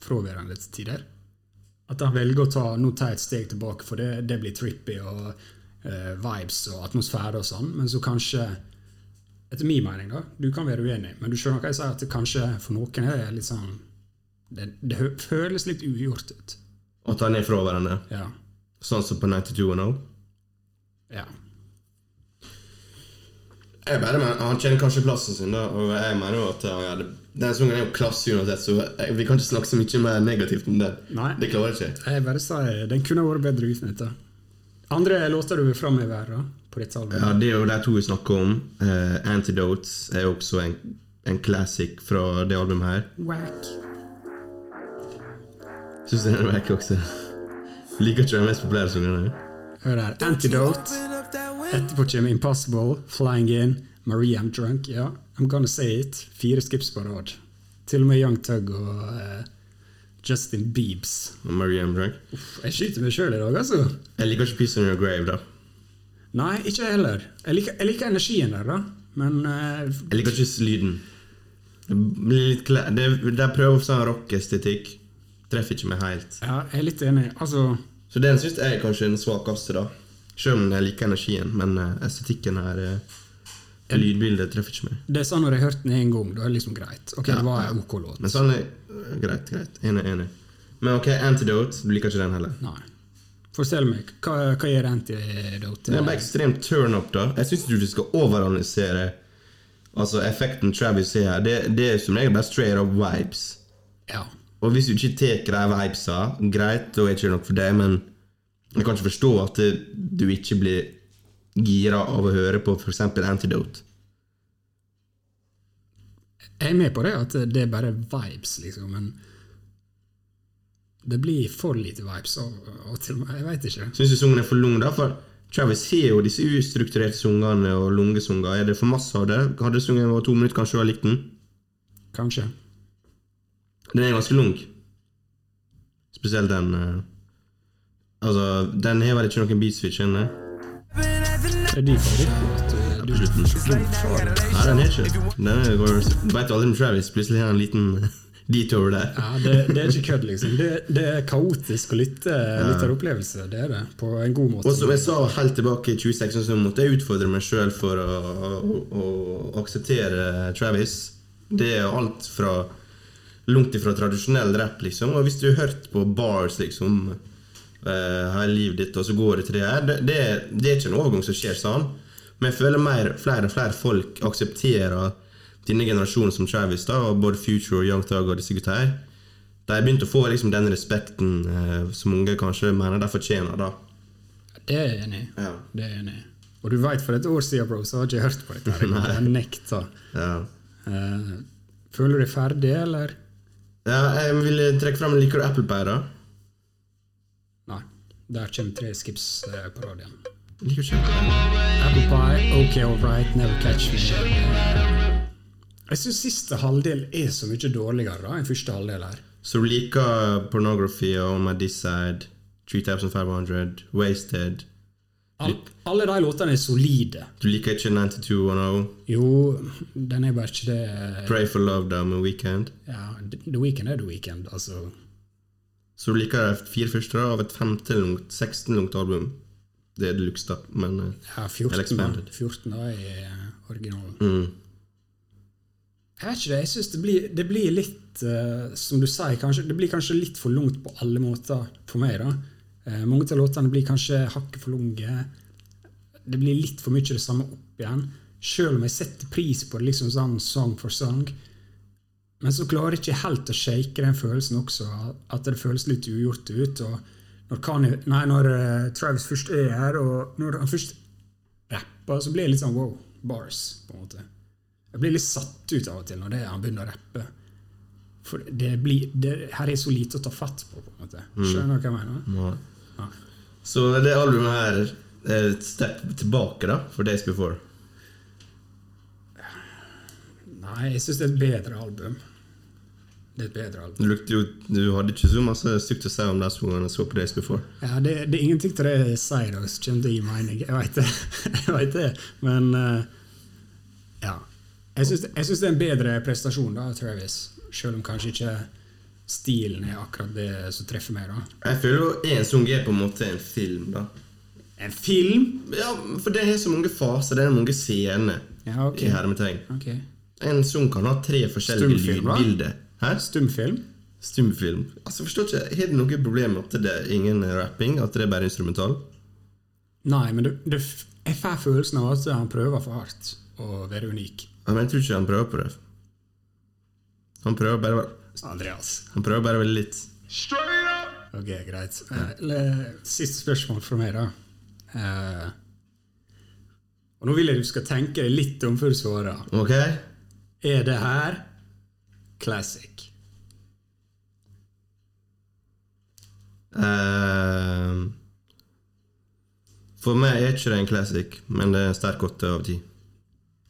fraværende til tider. At han velger å ta, nå ta et steg tilbake, for det, det blir trippy og eh, vibes og atmosfære og sånn, men så kanskje Etter min mening, da. Du kan være uenig, men du skjønner hva jeg sier, at det kanskje for noen er litt sånn Det, det føles litt ugjort ut. At han er fraværende. Ja. Sånn som på 9210. ja. Jeg mener, Han kjenner kanskje plassen sin, da. Og jeg mener jo at han det. Den sangen er jo klasse uansett, så jeg, vi kan ikke snakke så mye mer negativt om den. Nei. Det klarer jeg ikke. Jeg bare sier den kunne vært bedre utnytta. Andre låter du vil framheve her, da? På ditt album? Ja, Det er jo de to vi snakker om. Uh, Antidotes er også en, en classic fra det albumet her. Wack. Syns den er wack også. Liker ikke den mest populære sangen. Hør her. Antidote. Etterpå kommer Impossible, Flying In, Marie I'm Drunk. Ja, I'm gonna say it. Fire skips på rad. Til og med Young Tug og uh, Justin Biebs. Og Marie I'm Drunk. Jeg skyter meg sjøl i dag, altså. Jeg liker ikke Peace on Your Grave, da. Nei, ikke jeg heller. Jeg liker, jeg liker energien der, da. Men uh, Jeg liker ikke lyden. Det blir litt kle... det, De prøver sånn rockestetikk. Treffer ikke meg helt. ja, jeg er litt enig. Altså, Så den syns jeg er kanskje den svakeste, da. Selv om jeg liker energien, men eh, estetikken her eh, Lydbildet treffer ikke meg. Det er sånn når jeg har hørt den en gang, da er det liksom greit. Ok, Ja, det var en ok låt. Men sånn er eh, greit, greit. Enig, enig. Men ok, Antidote. Du liker ikke den heller? Nei. Fortell meg, hva, hva gjør Antidote? Det er bare ekstremt turn up, da. Jeg syns du skal overanalysere Altså effekten Travis har her. Det, det er som regel bare straight up vibes. Ja. Og hvis du ikke tar de vibesa, greit, da er det ikke noe for deg, men jeg kan ikke forstå at du ikke blir gira av å høre på f.eks. Antidote. Jeg er med på det, at det er bare vibes, liksom, men det blir for lite vibes og til og til. Jeg veit ikke. Syns du sangen er for lang, da? For Travis har jo disse ustrukturerte sangene og lange sanger. Er det for masse av det? Hadde sangen vært to minutter, kanskje du hadde likt den? Kanskje. Den er ganske lang. Spesielt den eh, Altså, den har vel ikke noen beatswitch inne? Det er de favorittlåt. du- På slutten. Nei, den er ikke den går, Du vet aldri med Travis. Plutselig har han en liten detour der. Ja, det, det er ikke kødd, liksom. Det, det er kaotisk å lytte, av opplevelse. Det er det, på en god måte. Og som jeg sa helt tilbake i 2016, så måtte jeg utfordre meg sjøl for å, å, å akseptere Travis. Det er alt fra langt ifra tradisjonell rap, liksom. Og hvis du har hørt på bars, liksom, hele livet ditt, og så går det til det her, det, det, det er ikke en overgang som skjer sånn. Men jeg føler mer, flere og flere folk aksepterer denne generasjonen som Travis, da, og både Future og Young Thug og disse gutta her. De har begynt å få liksom, den respekten eh, som mange kanskje mener de fortjener. da. Det er jeg enig i. Ja. Det er jeg enig i. Og du veit, for et år siden, bro, så har jeg ikke hørt på dette. her. Jeg nekta. Ja. Uh, føler du deg ferdig, eller? Ja, jeg vil trekke fram Liker du Apple Pie, da? Der kommer tre skips eh, på radioen. Liker ikke Apple Pie. OK Alright, Never Catch Me. Eh, Jeg syns siste halvdel er så mye dårligere da enn første halvdel her. Så du liker Pornography og On My Decide, 3500, Wasted All, alle de låtene er solide. Du liker ikke 9210, Jo, den er bare ikke det Pray for Love da med Weekend. ja, The Weekend er The Weekend, altså. Så du liker de fire første da, av et 15 langt, 16 langt album. Det er deluxe, da, men eh, Ja, 14, da. expanded. 14 da er eh, originalen. mm. Jeg vet ikke det. Jeg synes det blir, det blir litt, uh, som du sier, kanskje, det blir kanskje litt for langt på alle måter for meg. da. Uh, mange av låtene blir kanskje hakket for lange. Det blir litt for mye det samme opp igjen. Selv om jeg setter pris på det liksom sånn song for song. Men så klarer jeg ikke helt å shake den følelsen også, at det føles litt ugjort ut. og Når, Kanye, nei, når eh, Travis først er her, og når han først rapper, så blir det litt sånn wow, bars, på en måte. Jeg blir litt satt ut av og til når det er han begynner å rappe. For det blir, det, her er så lite å ta fatt på. på en måte. Skjønner du hva jeg mener? Ja. Så det albumet her er et step tilbake da, for Days Before. Nei, jeg syns det er et bedre album. Det er et bedre album. Du, du hadde ikke så masse stygt å si om det som jeg så på Days Before. Ja, det, det er ingenting til det jeg sier da, som kommer til å gi mening. Jeg veit det. jeg vet det. Men eh, ja. Jeg syns det er en bedre prestasjon da, Travis. Selv om kanskje ikke stilen er akkurat det som treffer meg. da. Jeg føler jo en sang er på en måte en film, da. En film? Ja, for det har så mange faser, det er mange scener Ja, okay. i hermetegn. Okay. En sang kan ha tre forskjellige lydbilder. Hæ? Stumfilm? Stumfilm. Altså, forstår ikke, Har du noe problem med at det er ingen rapping? At det er bare instrumental? Nei, men det, det, jeg får følelsen av at han prøver for hardt å være unik. Ja, Men jeg tror ikke han prøver på det. Han prøver bare, Andreas. han prøver bare veldig litt. Straight up. Ok, greit. Eh, Siste spørsmål fra meg, da. Eh, og Nå vil jeg du skal tenke deg litt om før du svarer. Ok? Er det her classic? Uh, for meg er ikke det en classic, men det er en sterk åtte av ti.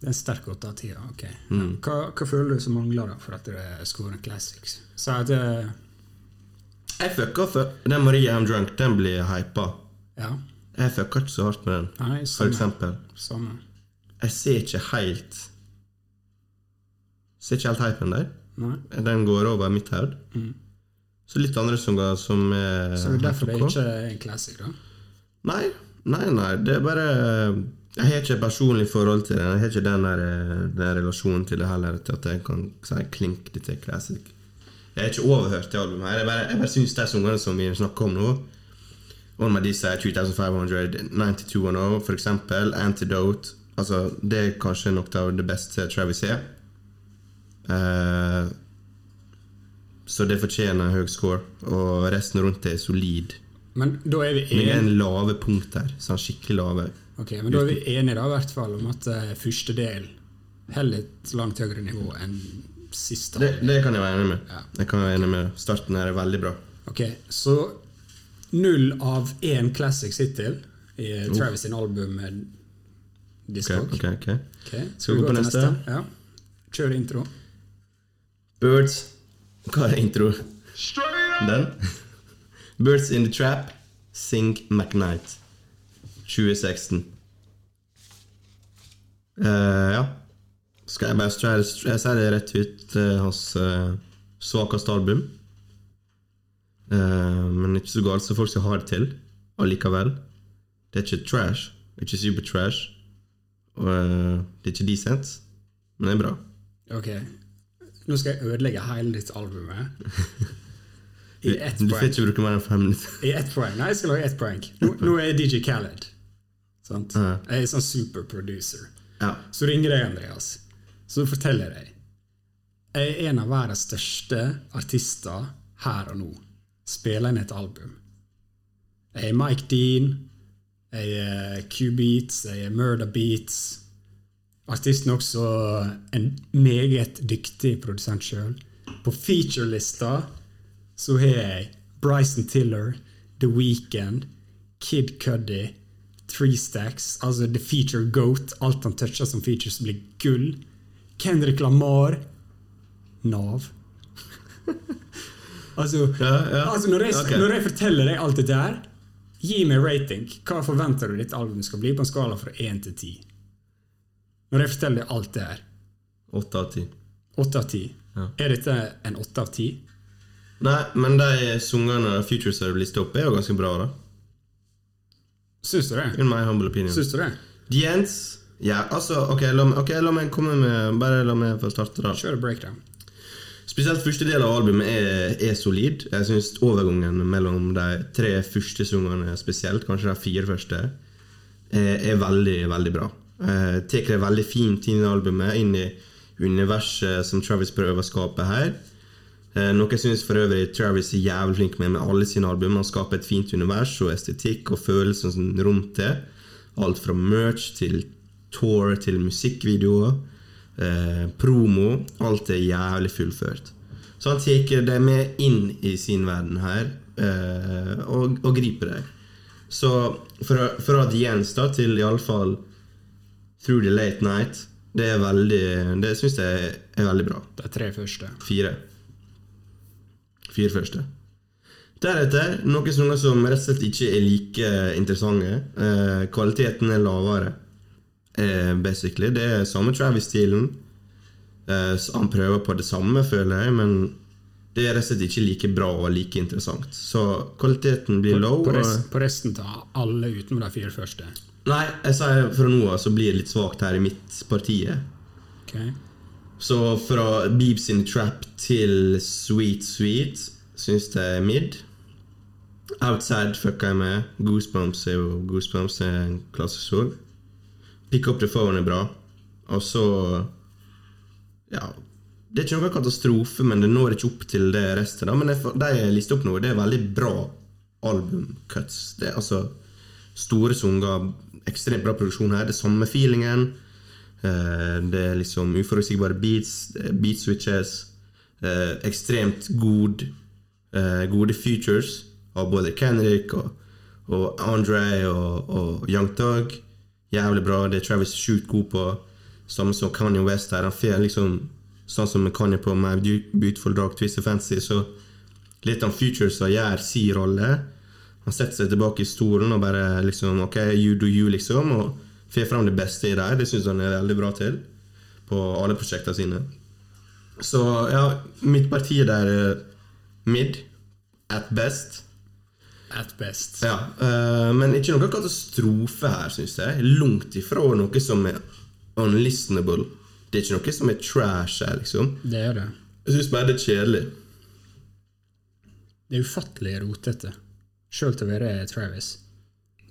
Det er en sterk åtte av ti. ok. Mm. Hva, hva føler du som mangler da for at det scorer en classic? Så at det Jeg fucka for Den Maria I'm Drunk, den blir hypa. Ja. Jeg fucka ikke så hardt med den. Nei, For eksempel. samme. Jeg ser ikke helt Ser ikke helt hypen der. Nei. Den går over mitt hode. Så litt andre sanger som er Så det er derfor det er ikke er en classic, da? Nei, Nei, nei, det er bare Jeg har ikke et personlig forhold til det. Jeg har ikke den, der, eh, den relasjonen til det heller, til at jeg kan si klink, dette er classic. Jeg har ikke overhørt det albumet her. Jeg bare, jeg bare syns de sangene som vi snakker om nå of these er 2500, 9210 for eksempel, Antidote Altså, Det er kanskje noe av det beste Travis er. Eh, så det fortjener høy score, og resten rundt det er solid. Men da er vi Men det er en lave punkt her. Sånn skikkelig lave. Ok, men da er vi enige da, i hvert fall om at eh, første del holder et langt høyere nivå enn siste. Det, det kan jeg være enig med. Ja. Jeg kan være enig med Starten her er veldig bra. Ok, så null av én classics hittil i Travis sin album Discog. Okay, okay, okay. okay. Ok, Skal vi gå på til neste? Ja. Kjør intro. Birds Hva er intro? Den? Birds in the Trap, Sing McKnight. 2016. Uh, ja. Skal jeg bare jeg, jeg sier det rett ut. uh, hans uh, svakeste album. Uh, men ikke så galt som folk skal ha det til. Allikevel. Det er ikke trash. Ikke super trash. Og eh, det er ikke decent. Men det er bra. Ok, nå skal jeg ødelegge hele ditt album. her. I ett Du får ikke bruke mer enn fem minutter. I ett poeng. Nei, jeg skal lage ett poeng. Nå, nå er jeg DJ Khaled. Sant? Ja. Jeg er sånn superproducer. Ja. Så ringer jeg Andreas. Så forteller jeg Jeg er en av verdens største artister her og nå. Spiller inn et album. Jeg er Mike Dean. Jeg er Q-Beats. Jeg er Murder Beats. Artisten er også en meget dyktig produsent sjøl. På featurelista så har jeg Bryson Tiller, The Weekend, Kid Cuddy, Three Stacks, altså The Feature Goat. Alt han toucher som features, blir gull. Kendrick Lamar Nav. altså, Ja, ja. altså når, jeg, okay. når jeg forteller deg alt det der, gi meg rating. Hva forventer du ditt album skal bli på en skala fra 1 til 10? Når jeg forteller alt det her, Åtte av ti. 8 av 10, Ja. er dette en 8 av 10? Nei, men de sangene og features som lista opp, er jo ganske bra. da Syns du det? In my humble opinion. Syns du det? The Ends Ja, altså, ok, la, meg- ok, la meg komme med Bare la meg få starte, da. Kjør breakdown. Spesielt første del av albumet er, er solid. Jeg syns overgangen mellom de tre første sangene spesielt, kanskje de fire første, er, er veldig, veldig bra. Eh, Tar det veldig fint inn i albumet, inn i universet som Travis prøver å skape her. Eh, Noe jeg syns for øvrig Travis er jævlig flink med med alle sine album. Han skaper et fint univers og estetikk og følelser rundt det. Alt fra merch til tour til musikkvideoer. Eh, promo. Alt er jævlig fullført. Så han tar det med inn i sin verden her eh, og, og griper det. Så fra, fra Ends da til iallfall Through the Late Night Det er veldig Det syns jeg er veldig bra. De tre første. Fire. Fire første. Deretter noen sanger som rett og slett ikke er like interessante. Eh, kvaliteten er lavere, eh, basically. Det er samme Travis-stilen. Eh, han prøver på det samme, føler jeg, men det er rett og slett ikke like bra og like interessant. Så kvaliteten blir low. På, rest, på resten av alle utenom de fire første. Nei, jeg sier fra nå av så blir det litt svakt her i mitt partiet. Okay. Så fra Beeps in Trap til Sweet Sweet syns jeg er mid. Outside fucka jeg med. Goosebumps er jo Goosebumps er en klassesol. Pick Up The Phone er bra. Og så Ja. Det er ikke noe katastrofe, men det når ikke opp til det resten. Da. Men de jeg lister opp nå, det er veldig bra albumcuts. Det er altså store sanger, ekstremt bra produksjon her. Det er samme feelingen. Eh, Det er liksom uforutsigbare beats, er beat switches. eh, Ekstremt god, eh, gode features av både Kendrick og, og Andre og, og Young Thug. Jævlig bra. Det er Travis sjukt god på. Samme som Kanye West her. Han får liksom Sånn som Kanye på My Beautiful Dark Twisted Fancy, så litt av features gjør si rolle. Han setter seg tilbake i stolen og bare liksom Ok, you do you, liksom. Og får fram det beste i deg. Det syns han er veldig bra til på alle prosjektene sine. Så ja, mitt parti der er mid at best. At best. Ja, uh, Men ikke noe katastrofe her, syns jeg. Langt ifra noe som er unlistenable. Det er ikke noe som er trash her, liksom. Det er det. Jeg syns bare det er kjedelig. Det er ufattelig rotete. Sjøl til å være Travis,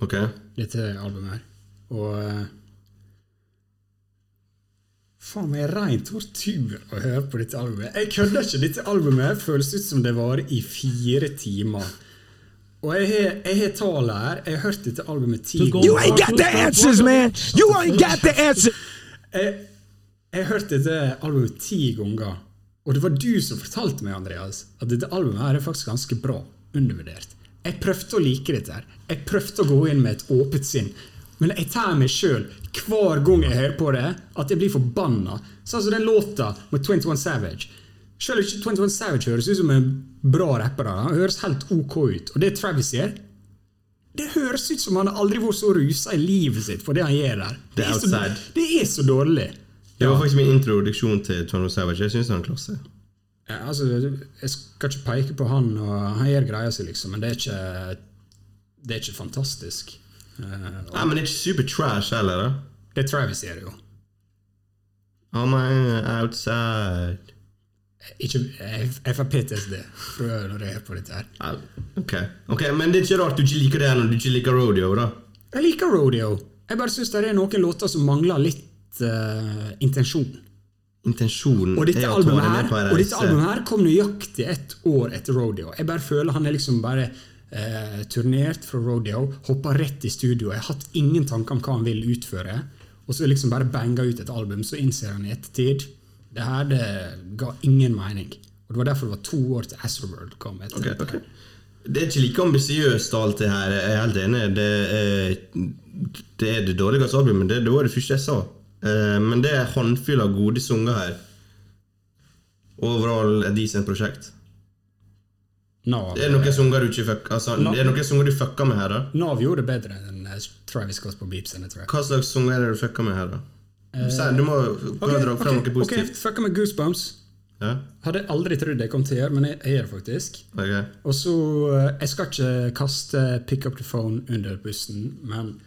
Ok? dette albumet her. Og uh, Faen meg rein tortur å høre på dette albumet. Jeg kødder ikke. Dette albumet føles ut som det varer i fire timer. Og jeg har, tallet her. Jeg har hørt dette albumet ti ganger. You ain't got the answers, man. You ain't got the answers. Jeg, jeg har hørt dette albumet ti ganger, og det var du som fortalte meg, Andreas, at dette albumet her er faktisk ganske bra. Undervurdert. Jeg prøvde å like dette. her. Jeg prøvde å gå inn med et åpent sinn. Men jeg tar meg sjøl hver gang jeg hører på det, at jeg blir forbanna. Sånn som den låta med 21 Savage. Selv ikke 21 Savage høres ut som en bra rapper. Han høres helt ok ut. Og det Travis gjør det høres ut som han aldri har vært så rusa i livet sitt for det han gjør der. Det er så, det er så dårlig. Det var faktisk min introduksjon til Tono Savage. Jeg syns han er klasse. Ja, altså, jeg skal ikke peke på han, og han gjør greia si, liksom, men det er ikke, det er ikke fantastisk. Uh, Nei, Men det er ikke super trash heller, da. det Travis gjør, jo. I'm outside Ikke, jeg, jeg får PTSD fra når jeg er på dette her. Ja, ok. Men det er ikke rart du ikke liker det når du ikke liker rodeo, da. Jeg liker rodeo. Jeg bare syns det er noen låter som mangler litt uh, intensjon. Intensjonen Og dette, er å ta med på og dette albumet her kom nøyaktig ett år etter Rodeo. Jeg bare føler han er liksom bare eh, turnert fra Rodeo, hoppa rett i studio. Jeg har hatt ingen tanker om hva han vil utføre. Og så liksom bare banga ut et album, så innser han i ettertid det her det ga ingen mening. Og Det var derfor det var to år til Astroworld kom. etter okay, okay. Det er ikke like ambisiøst alt det her. Jeg er helt enig. Det er det, er det dårligste albumet. Det, det var det første jeg sa. Eh, Men det er håndfull av gode sanger her. Overall et decent prosjekt. Nav, Er det noen sanger du ikke fuck, altså, No. Er noen sanger du fucka med her, da? Nav gjorde det bedre enn eh, Travis Scott på Beeps. Hva slags sanger er det du fucka med her, da? Uh, Du må bare dra fram noe positivt. ok, fucka med Goosebumps. Ja? Hadde aldri trodd jeg kom til å gjøre, men jeg, gjør det faktisk. Ok. Og så Jeg skal ikke kaste Pick Up The Phone under bussen, men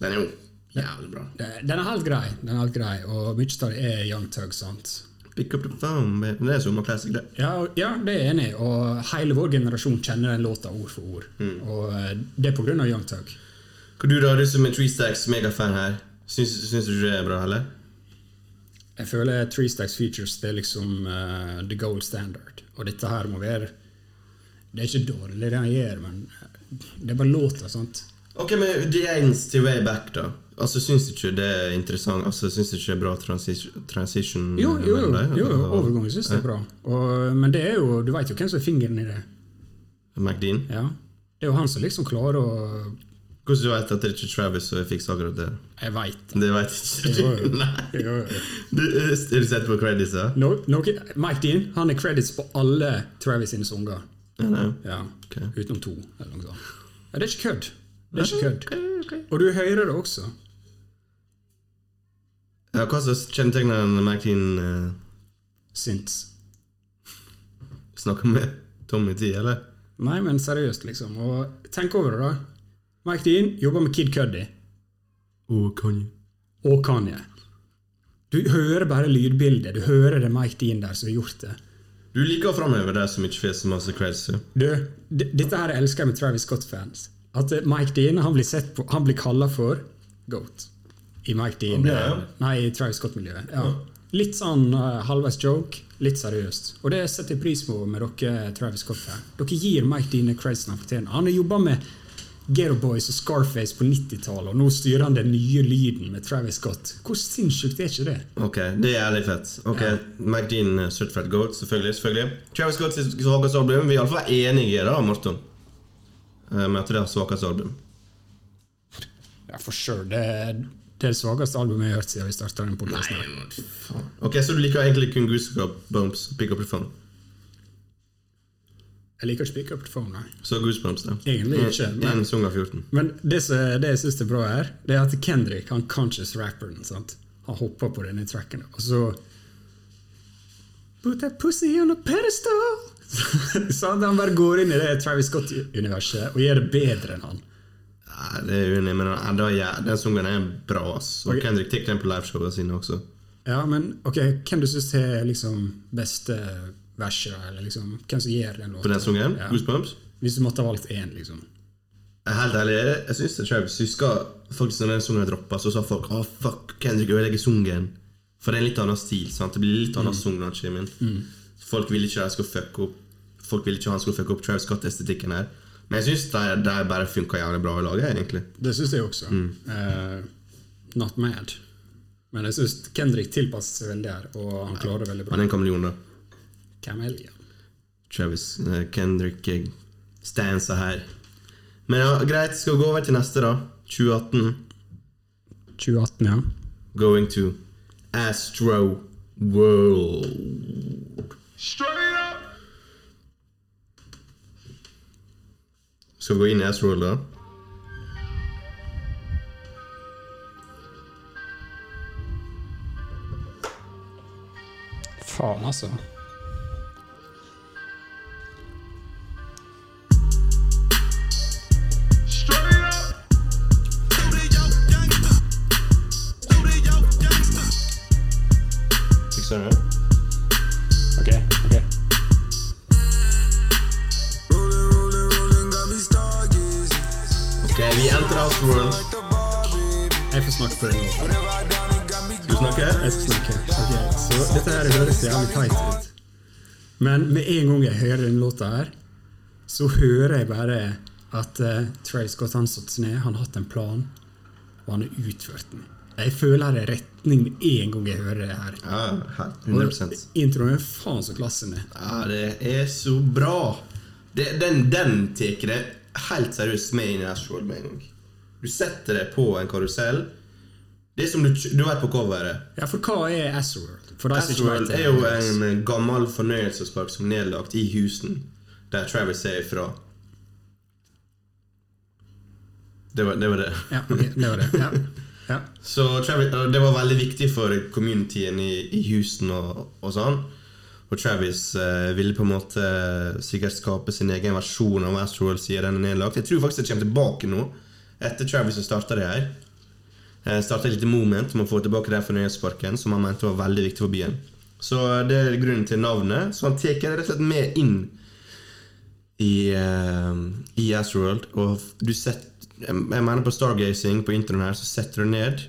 Den er jo jævlig bra. den er helt grei. Den er helt grei Og mye av det er Young Tug. sant? Pick up the phone men Det er sommerklassisk, det. Ja, ja, det er jeg enig i. Og hele vår generasjon kjenner den låta ord for ord. Og eh, det er på grunn av Young Tug. Hva du da, du som er Tree Stacks megafan her, syns, syns du det er bra, heller? Jeg føler Three Stacks Features det er liksom uh, the gold standard. Og dette her må være Det er ikke dårlig det han gjør, men det er bare låta. sant? Ok, men The Ains til Way Back, da. Altså, Syns du ikke det er interessant? Altså, Syns du ikke det er bra transition, transition Jo, jo, jo, deg? jo, overgangen syns jeg er bra. Og, men det er jo, du veit jo hvem som er fingeren i det. McDean? Ja. Det er jo han som liksom klarer å Hvordan du vet at det er ikke Travis som fikser akkurat det? Jeg veit det. Vet ikke Jo, du. jo. Nei. Jo, jo. Du, er du sett på credits, da? No, no, Mike Dean han er credits på alle Travis sine sanger. Ja. Ja. okay. Utenom to. eller noe sånt. Ja, det er ikke kødd. Det er ikke kødd. Og du hører det også. Ja, hva som kjennetegner en McDean uh, Synts. snakker med Tommy T, eller? Nei, men seriøst, liksom. Og tenk over det, da. Mike Dean jobber med Kid Cuddy Og Kanye. og Kanye. Du hører bare lydbildet. Du hører det Mike Dean der som har gjort det. Du liker å framheve det som ikke får så masse creds. Du, dette her elsker jeg med Travis Scott-fans. At eh, Mike Dean han blir, sett på, han blir kalla for GOAT. I Mike Dean ja? Nei, i Travis Scott-miljøet. Ja. Litt sånn uh, halvveis joke, litt seriøst. Og det setter jeg pris på med dere Travis Scott her. Dere gir Mike Dean credsen han fortjener. Han har jobba med Ghetto Boys og Scarface på 90-tallet, og nå styrer han den nye lyden med Travis Scott. Hvor sinnssykt er ikke det? Ok, det er jævlig fett. Ok, McDean uh, Surtfred Goat, selvfølgelig. selvfølgelig. Travis Scott sitt album. Vi er iallfall enige da, Morten. Eh, jeg tror det er svakeste album. Ja, for sure. Det, er det svakeste albumet jeg har hørt siden vi starta den podkasten. Ok, Så du liker egentlig kun Goosebumps Bumps, Pick Up The Phone? Jeg liker ikke Pick Up The Phone, nei. Så Goosebumps, da. Egentlig ikke, men- En sang av 14. Men det, det jeg syns er bra her, det er at Kendrick, han conscious rapperen, sant? han hopper på denne tracken, og så Put that pussy on a pedestal! Så han bare går inn i det Travis Scott-universet og gjør det bedre enn han. Nei, det er uenig, men ja, den sangen er bra. ass. Og okay. Kendrick tok den på liveshowene sine også. Ja, men ok, hvem du syns er liksom beste verset, eller liksom, hvem som gjør den låta? På den sangen, Ja. Goosebumps. Hvis du måtte ha valgt én, liksom. Er Helt ærlig, jeg, syns det Travis husker faktisk når den sangen droppa, så sa folk oh, fuck, Kendrick ødelegger sangen. For det er en litt annen stil. sant? Det blir litt annen sang når han kommer inn. Folk vil ikke han skal fucke opp Folk vil ikke han skal fucke opp Travis Scott-estetikken her. Men jeg syns det, det bare funka jævlig bra i laget, egentlig. Det syns jeg også. Eh, not mad. Men jeg syns Kendrick tilpasser seg veldig her, og han klarer det veldig bra. Han er en kameleon, da. Camellia. Travis uh, Kendrick stanser her. Men ja, greit, skal vi gå over til neste, da. 2018. 2018, ja. Going to Astro World. Straight up. Skal vi gå inn i Astro World, da? Faen, altså. Men med en gang jeg hører den låta her, så hører jeg bare at uh, Travis Scott han satt seg ned, han har hatt en plan, og han har utført den. Jeg føler det er retning med en gang jeg hører det her. Ja, 100%. Og 100 Introen er faen så klassen er. Ja, det er så bra. Det, den den tar det helt seriøst med inn i Astro World med en gang. Du setter det på en karusell. Det er som du, du vet på coveret. Ja, for hva er Astroworld? Astroworld er jo en eh, gammel fornøyelsespark som er nedlagt i Houston, der Travis er ifra. Det var det. Var det. Ja, okay, det var det. Ja. Ja. Så Travis, det var veldig viktig for communityen i, i Houston og, og sånn. Og Travis eh, ville på en måte sikkert skape sin egen versjon av Astroworld siden den er nedlagt. Jeg tror faktisk det kommer tilbake nå, etter Travis starta det her. Eh, starta et lite moment om å få tilbake den fornøyelsesparken som han mente var veldig viktig for byen. Så det er grunnen til navnet. Så han tar rett og slett med inn i, uh, i Astroworld. Og du setter Jeg mener på Stargazing på introen her, så setter du ned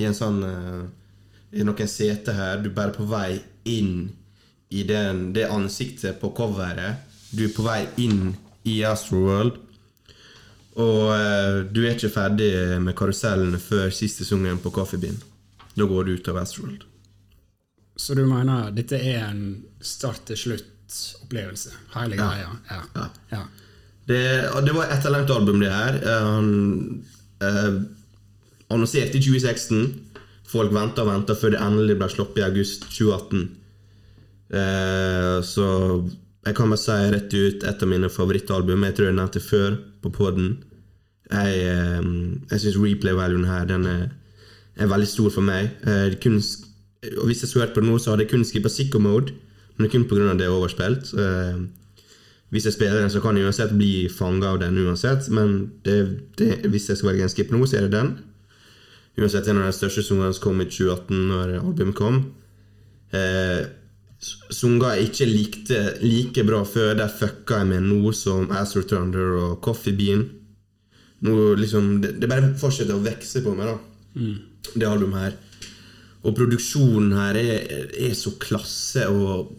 i en sånn uh, I noen seter her. Du er bare på vei inn i den, det ansiktet på coveret. Du er på vei inn i Astroworld. Og eh, du er ikke ferdig med karusellene før siste sesongen på Coffee Bean. Da går du ut av Westworld. Så du mener dette er en start-til-slutt-opplevelse? Hele Ja. greia? Ja. Ja. ja. Det, det var et etterlengtet album, det her. Eh, Han eh, annonserte i 2016. Folk venta og venta før det endelig ble sluppet i august 2018. Eh, så jeg kan bare si rett ut et av mine favorittalbum. Jeg tror jeg nevnte før på poden. Jeg, eh, jeg syns replay-valuen her den er, er veldig stor for meg. Eh, kun, Hvis jeg skulle hørt på det nå, så hadde jeg kun skippa sicko mode, men det er kun pga. det er overspilt. Eh, hvis jeg spiller den, så kan jeg uansett bli fanga av den uansett. Men det, det, hvis jeg skal velge en skip nå, så er det den. Uansett en av de største sangene som kom i 2018, når albumet kom. Eh, sanger jeg ikke likte like bra før, der fucka jeg med noe som Astro Thunder og Coffee Bean. Noe, liksom, det, det bare fortsetter å vokse på meg, da. Det albumet her. Og produksjonen her er, er så klasse, og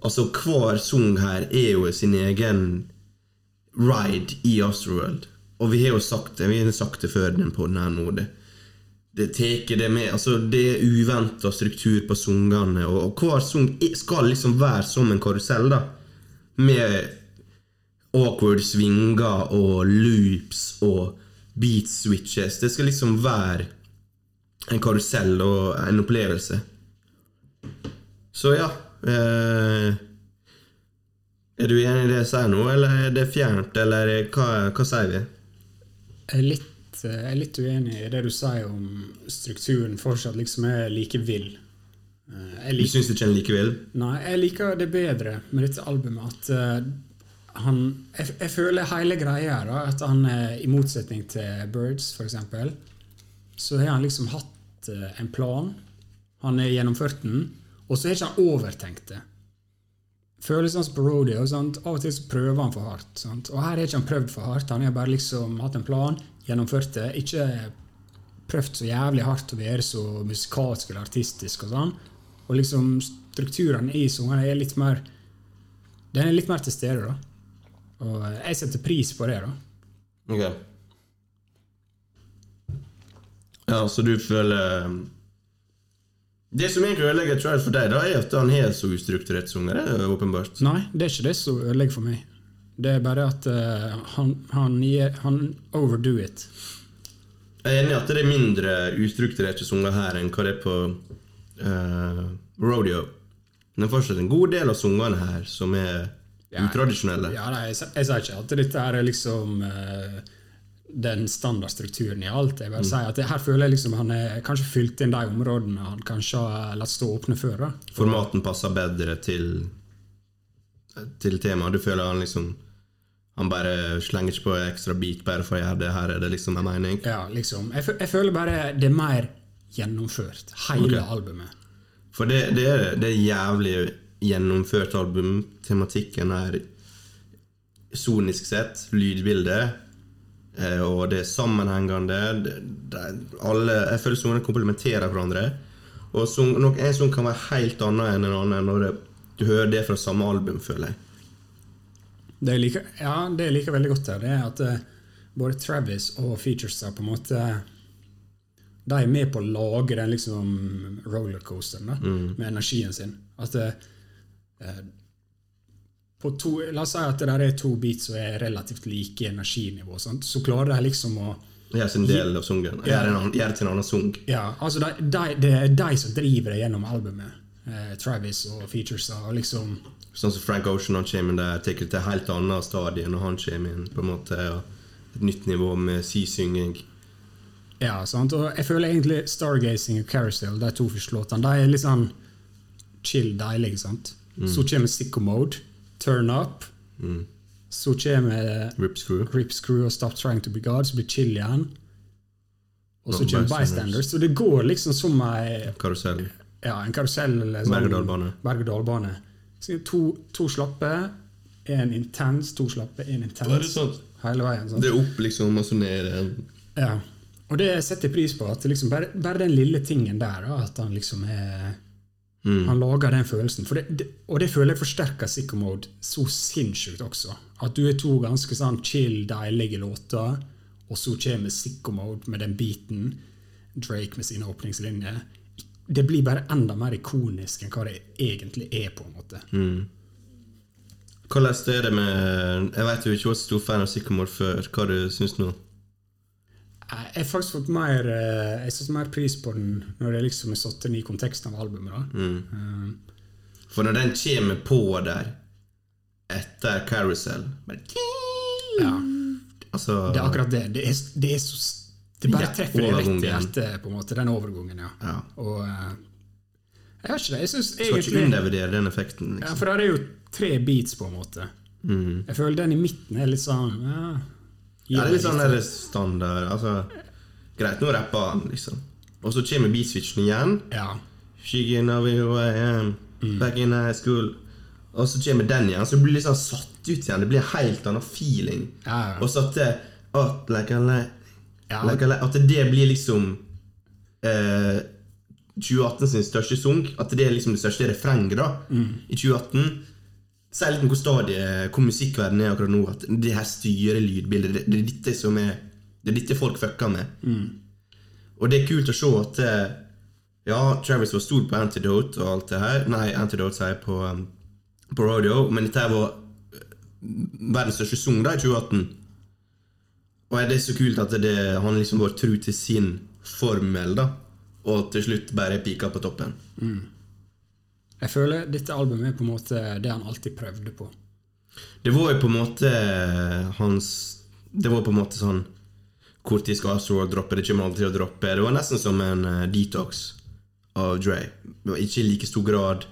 Altså, hver sang her er jo sin egen ride i Astroworld. Og vi har jo sagt det vi har sagt det før den podden her nå. Det, det tar det med Altså, det er uventa struktur på sangene, og, og hver sang er- skal liksom være som en karusell, da. Med awkward svinger og loops og beat switches. Det skal liksom være en karusell og en opplevelse. Så ja eh, Er du enig i det jeg sier nå, eller er det fjernt, eller hva, hva sier vi? Jeg er jeg er litt uenig i det du sier om strukturen fortsatt liksom er like vill. Eh, Du syns ikke den vill nei, jeg liker det bedre med dette albumet at eh, han jeg, jeg føler hele greia er da, at han er i motsetning til Birds, eksempel, så har han liksom hatt eh, en plan. Han har gjennomført den, og så har ikke han overtenkt det. Føles hans på rodeo. Sant? Av og til så prøver han for hardt. Sant? Og her har ikke han prøvd for hardt. Han har bare liksom hatt en plan, gjennomført det. Ikke prøvd så jævlig hardt å være så musikalsk eller artistisk og sånn. Og liksom strukturene i sangene er litt mer Den er litt mer til stede, da. Og eh, jeg setter pris på det, da. Ok. Ja, så du føler um, Det som egentlig ødelegger Trial for deg, da er at han har så ustrukturert sanger. Er åpenbart. Nei, det er ikke det som ødelegger for meg. Det er bare at uh, han, han, han overdo it. Jeg er enig i at det er mindre ustrukturerte sanger her enn hva det er på uh, Rodeo. Men det er fortsatt en god del av sangene her som er Ja. utradisjonelle. Ja, nei, jeg, jeg sier ikke at dette her er liksom uh, den standardstrukturen i alt. Jeg bare sier at det, her føler jeg liksom han er kanskje fylt inn de områdene han kanskje har latt stå åpne før. da. Formaten passer bedre til Til temaet. Du føler han liksom Han bare slenger ikke på ekstra bit bare for å gjøre det. Her er det liksom en mening. Ja, liksom. Jeg, jeg føler bare det er mer gjennomført. Hele okay. albumet. For det, det, er, det er jævlig gjennomført album. Tematikken er sonisk sett, lydbildet, eh, og det er sammenhengende. Det, det, alle, jeg føler sangene komplementerer hverandre. Og så, nok, en sang kan være helt annet enn en annen når du hører det fra samme album, føler jeg. Det jeg liker, ja, det jeg liker veldig godt her, det er at uh, både Travis og Features er på en måte De er med på å lage den liksom rollercoasteren da, med energien sin. At det, på to, La oss si at det der er to beats som er relativt like energinivå. Sant? Så klarer de liksom å Gjør sin del av sungen. Gjør en det til en annen sang. Ja, altså de, de, Det er de som driver det gjennom albumet. Eh, Travis og Features og liksom Sånn som Frank Ocean han kommer inn der, tar det til et helt annet stadie når han kommer inn. på en måte, Et nytt nivå med sysynging. Ja, sant? og jeg føler egentlig Stargazing og Carousel, de to første låtene, de er litt sånn chill, deilige. sant? Så kommer Sicko Mode, Turn Up. Så kommer Rip Screw. Rip Screw og Stop Trying To Be God, så blir chill igjen. Og så kommer Bystanders. Så det går liksom som ei Karusell. ja, en karusell eller sånn Berg-og-dal-bane. To, to slappe, én intens, to slappe, én intens. Hele veien. sant? Det er opp, liksom, og så ned. eh. Ja. Og det setter jeg pris på. At liksom bare, bare den lille tingen der, da, at han liksom er Han lager den følelsen. For det, det, og det føler jeg forsterker Sicko Mode så sinnssykt også. At du er to ganske sånn chill, deilige låter, og så kommer Sicko Mode med den beaten, Drake med sine åpningslinjer. Det blir bare enda mer ikonisk enn hva det egentlig er, på en måte. Hvordan er det med Jeg vet jo ikke var stor fan av Sycamore før. Hva du syns nå? Jeg har faktisk fått mer eh, Jeg satt mer pris på den når det liksom er satt inn i konteksten av albumet. da. Um. For når den kommer på der etter Carousel bare, ja. Altså Det er akkurat det. Det er, det er så Det bare treffer deg rett i hjertet, på en måte, den overgangen, ja. Ja. Og eh, Jeg vet ikke det. Jeg syns Skal ikke egentlig undervurdere den effekten. ja, Liksom. For der er jo tre beats, på en måte. Mm. Jeg føler den i midten er litt sånn ja, Ja, det er litt sånn der standard altså, Greit, nå rapper han, liksom. Og så kommer beatswitchen igjen. Ja. Am, back in high school. Og så kommer den igjen, så det blir liksom satt ut igjen. Det blir en helt annen feeling. Ja, ja. Og så at det, like a light, Ja. at det blir liksom eh, 2018 sin største sunk. At det er liksom det største refrenget da i 2018. Si litt om hvor stadiet, hvor musikkverdenen er akkurat nå. At det her styrer lydbildet. Det, det er dette som er Det er dette folk fucker med. Og det er kult å se at eh, Ja, Travis var stor på Antidote og alt det her. Nei, Antidote sier jeg på, um, på Rodeo, men dette var eh, verdens største sang i 2018. Og det er så kult at det, han liksom var tru til sin formel, da. Og til slutt bare pika på toppen. Jeg føler dette albumet er på en måte det han alltid prøvde på. Det var jo på en måte hans Det var på en måte sånn Hvor tid skal Astroworld droppe? Det kommer aldri til å droppe. Det var nesten som en eh, detox. av Dre. Det var ikke i like stor grad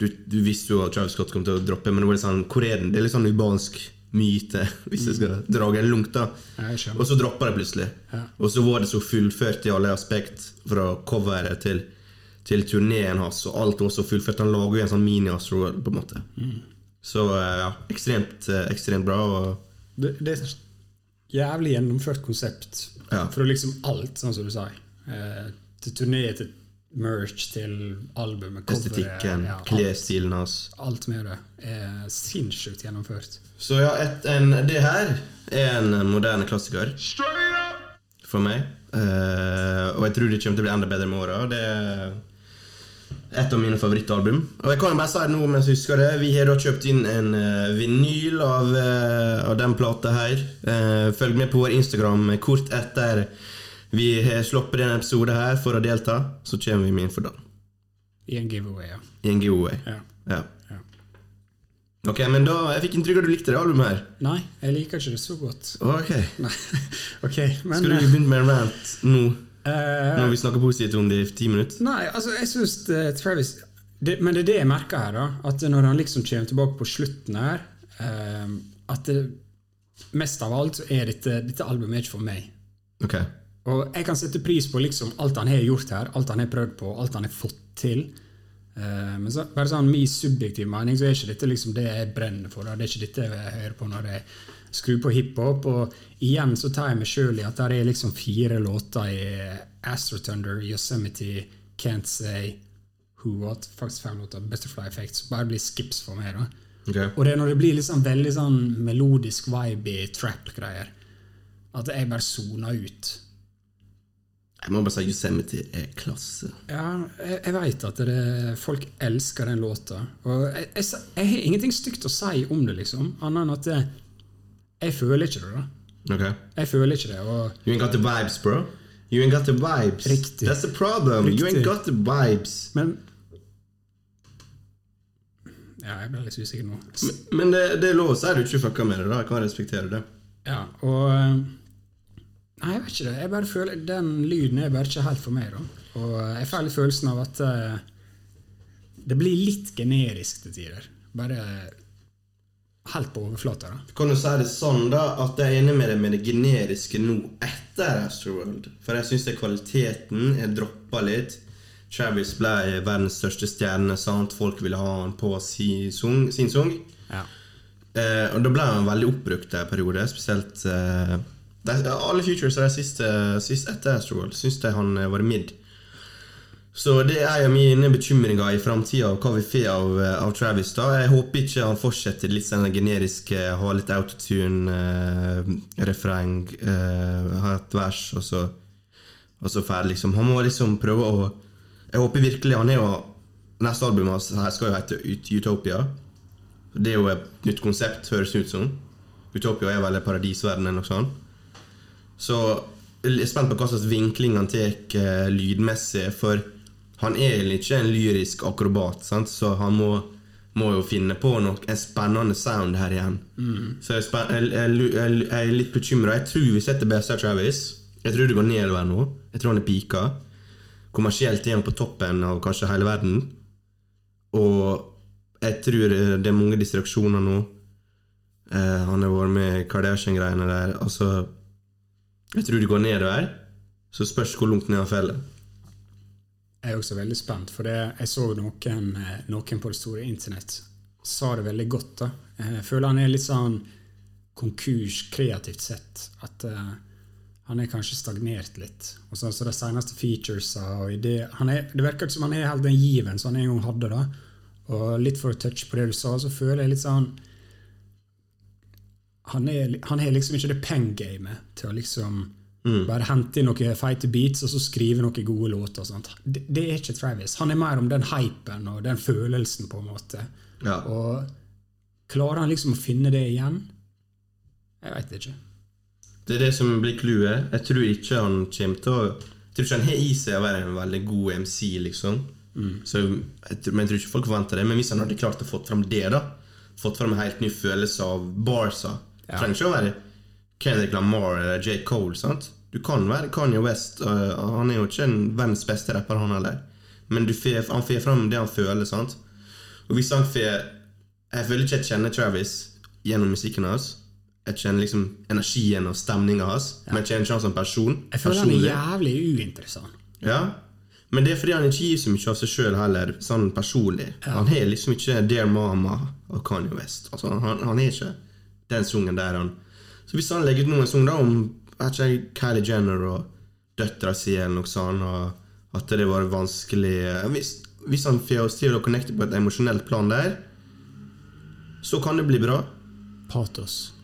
Du, du visste jo at Travis Scott kom til å droppe, men det var litt sånn Hvor er den? Det er litt sånn ubansk myte, hvis jeg skal dra det langt. Og så droppa det plutselig. Ja. Og så var det så fullført i alle aspekt, fra coveret til, til turneen hans, og alt var så fullført. Han lager jo en sånn mini-Astroworld, på en måte. Mm. Så eh, ja, ekstremt, eh, ekstremt bra. Det, det er et jævlig gjennomført konsept Ja. for liksom alt, sånn som du sa. Eh, til turné, til merch, til albumet, coveret, estetikken, ja, klesstilen hans. alt med det er sinnssykt gjennomført. Så ja, et, en, det her er en moderne klassiker for meg. Uh, og jeg tror det kommer til å bli enda bedre med åra. Det er et av mine favorittalbum. Og jeg kan bare si det nå mens jeg husker det. Vi har da kjøpt inn en uh, vinyl av, uh, av den plata her. Uh, følg med på vår Instagram kort etter vi har sluppet denne episoden her for å delta. Så kommer vi med info da. I en giveaway, ja. I en giveaway. ja. Ja. Ok, men da, Jeg fikk inntrykk av at du likte det albumet her. Nei, jeg liker ikke det så godt. Ok, okay men Skal du begynne med en rant nå? Uh, Når vi snakker positivt om det i ti minutter? Nei, altså, jeg syns Travis det, Men det er det jeg merker her, da. At når han liksom kommer tilbake på slutten her uh, At det, mest av alt så er dette, dette albumet ikke for meg. Ok. Og jeg kan sette pris på liksom alt han har gjort her, alt han har prøvd på, alt han har fått til. Eh, men så, bare sånn min subjektive mening så er ikke dette liksom det jeg brenner for. Da. Det er ikke dette jeg hører på når jeg skrur på hiphop. Og igjen så tar jeg meg sjøl i at det er liksom fire låter i Astro Thunder, Yosemite, Can't Say, Who What, faktisk fem låter, Butterfly Effect, som bare blir skips for meg. da. Okay. Og det er når det blir liksom veldig sånn melodisk vibe i trap-greier, at jeg bare soner ut. Jeg må bare si Yosemite er klasse. Ja, jeg, jeg veit at det, folk elsker den låta. Og jeg, jeg, jeg har ingenting stygt å si om det, liksom. Annet enn at jeg, jeg føler ikke det. da Ok. Jeg føler ikke det. Og You ain't got the vibes, bro. You ain't got the vibes. Riktig. That's the problem. You ain't got the vibes. Men Ja, jeg ble litt usikker nå. Men, men det, det er lov å si du ikke fucker med det. da Jeg kan respektere det. Ja, og eh, Nei, jeg vet ikke det. Jeg bare føler Den lyden er bare ikke helt for meg. da Og jeg får litt følelsen av at uh, det blir litt generisk til tider. Bare helt på overflata. da Kan du si det sånn da at jeg er enig med deg med det generiske nå etter Astroworld? For jeg syns kvaliteten er droppa litt. Travis ble verdens største stjerne. sant? Folk ville ha han på sin sang. Ja. Uh, og da ble han veldig oppbrukt en periode, spesielt eh, de, Alle futures er siste, siste etter Astroworld syns de han eh, var mid. Så det er jo mine bekymringer i framtida, hva vi får av, eh, av Travis. da Jeg håper ikke han fortsetter litt sånn generisk, ha litt autotune, eh, refreng, eh, ha et vers, og så, og så ferdig, liksom. Han må liksom prøve å Jeg håper virkelig han er jo Neste album hans skal jo hete Utopia. Det er jo et nytt konsept, høres ut som. Utopia er vel paradisverdenen paradisverden eller noe sånt. Så jeg er spent på hva slags vinkling han tar eh, lydmessig, for han er egentlig ikke en lyrisk akrobat, sant? så han må, må jo finne på noe, en spennende sound her igjen. Så jeg, jeg, jeg, jeg, jeg er litt bekymra. Jeg tror vi setter best av Travis. Jeg tror det går nedover nå. Jeg tror han er pika. Kommersielt er han på toppen av kanskje hele verden. Og jeg tror det er mange distraksjoner nå. Eh, han har vært med i Kardashian-greiene der. Altså Jeg tror det går nedover. Så spørs hvor langt ned han faller. Jeg er også veldig spent, for det, jeg så noen, eh, noen på det store internett sa det veldig godt. da. Jeg føler han er litt sånn konkurs kreativt sett. At uh, han er kanskje stagnert litt. Og så, så de seneste featuresa og idé, er, Det virker ikke som han er helt den given som han en gang hadde. da. Og litt for å touche på det du sa, så føler jeg litt sånn Han er, han er liksom ikke det pen-gamet til å liksom bare hente inn noen feite beats og så skrive noen gode låter. Det, det er ikke Travis. Han er mer om den hypen og den følelsen, på en måte. Ja. Og klarer han liksom å finne det igjen? Jeg veit ikke. Det er det som blir clouet. Jeg tror ikke han kommer til å Jeg tror ikke han har i seg å være en veldig god MC, liksom. Så jeg, tror- men jeg tror ikke folk forventer det. Men hvis han hadde klart å få fram det, da Fått fram en helt ny følelse av barsa Ja. Trenger ikke å være Kendrick Lamar eller J. Cole. sant? Du kan være Kanye West. han er jo ikke en verdens beste rapper, han heller. men du får, han får fram det han føler. sant? Og hvis han får Jeg føler ikke jeg kjenner Travis gjennom musikken hans. Jeg kjenner liksom energien og stemninga hans, men jeg kjenner ikke han som person. Jeg føler han er jævlig uinteressant. Ja, men det er fordi han ikke gir så mye av seg sjøl heller, sånn personlig. Han har liksom ikke Dear Mama og Kanye West. Altså, han, han er ikke den sungen der, han. Så hvis han legger ut noen sang da om ikke, Kylie Jenner og døtra si eller noe sånt, og at det var vanskelig eh, Hvis, hvis han får oss til å connecte på et emosjonelt plan der, så kan det bli bra. Patos.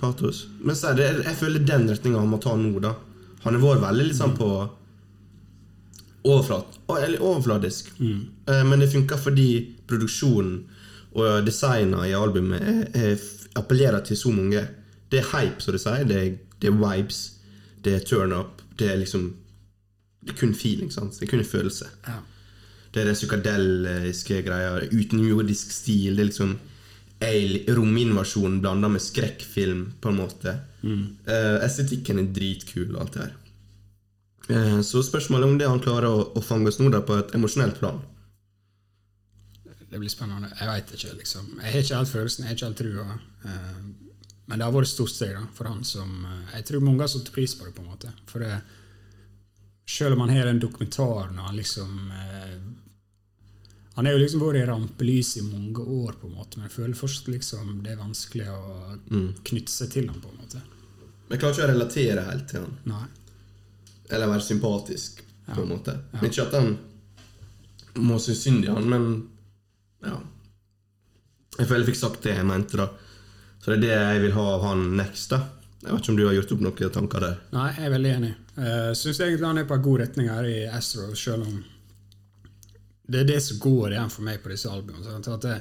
Patos. Men så er det, jeg føler den retninga han må ta nå, da. Han har vært veldig liksom sånn på overflat, eller overfladisk. Mm. Men det funker fordi produksjonen og designa i albumet er, er, appellerer til så mange. Det er hype, som de sier. Det er, det er vibes. Det er turn up. Det er liksom Det er kun feeling. sant? Det er kun en følelse. Ja. Det er den psykadeliske greia. Utenjordisk stil. Det er liksom rominvasjon blanda med skrekkfilm, på en måte. Eh, estetikken er dritkul, og alt det her. Eh, så spørsmålet er om det han klarer å, å fange oss nå da på et emosjonelt plan. Det blir spennende. Jeg veit ikke, liksom. Jeg har ikke helt følelsen, jeg har ikke helt trua. Uh, Men det har vært et stort steg da, for han som uh, Jeg tror mange har satt pris på det, på en måte. For det, selv om han har den dokumentaren og han liksom uh, Han har jo liksom vært i rampelyset i mange år, på en måte, men jeg føler fortsatt liksom det er vanskelig å knytte seg til han på en måte. Men jeg klarer ikke å relatere helt til han. Nei. Eller være sympatisk, på en måte. Ja. Ikke at han må synes synd i han, men ja. Jeg føler jeg fikk sagt det jeg mente, da. Så det er det jeg vil ha av han next, da. Jeg vet ikke om du har gjort opp noen tanker der. Nei, jeg er veldig enig. Jeg syns egentlig han er på en god retning her i Astro, selv om det er det som går igjen for meg på disse albumene. At det,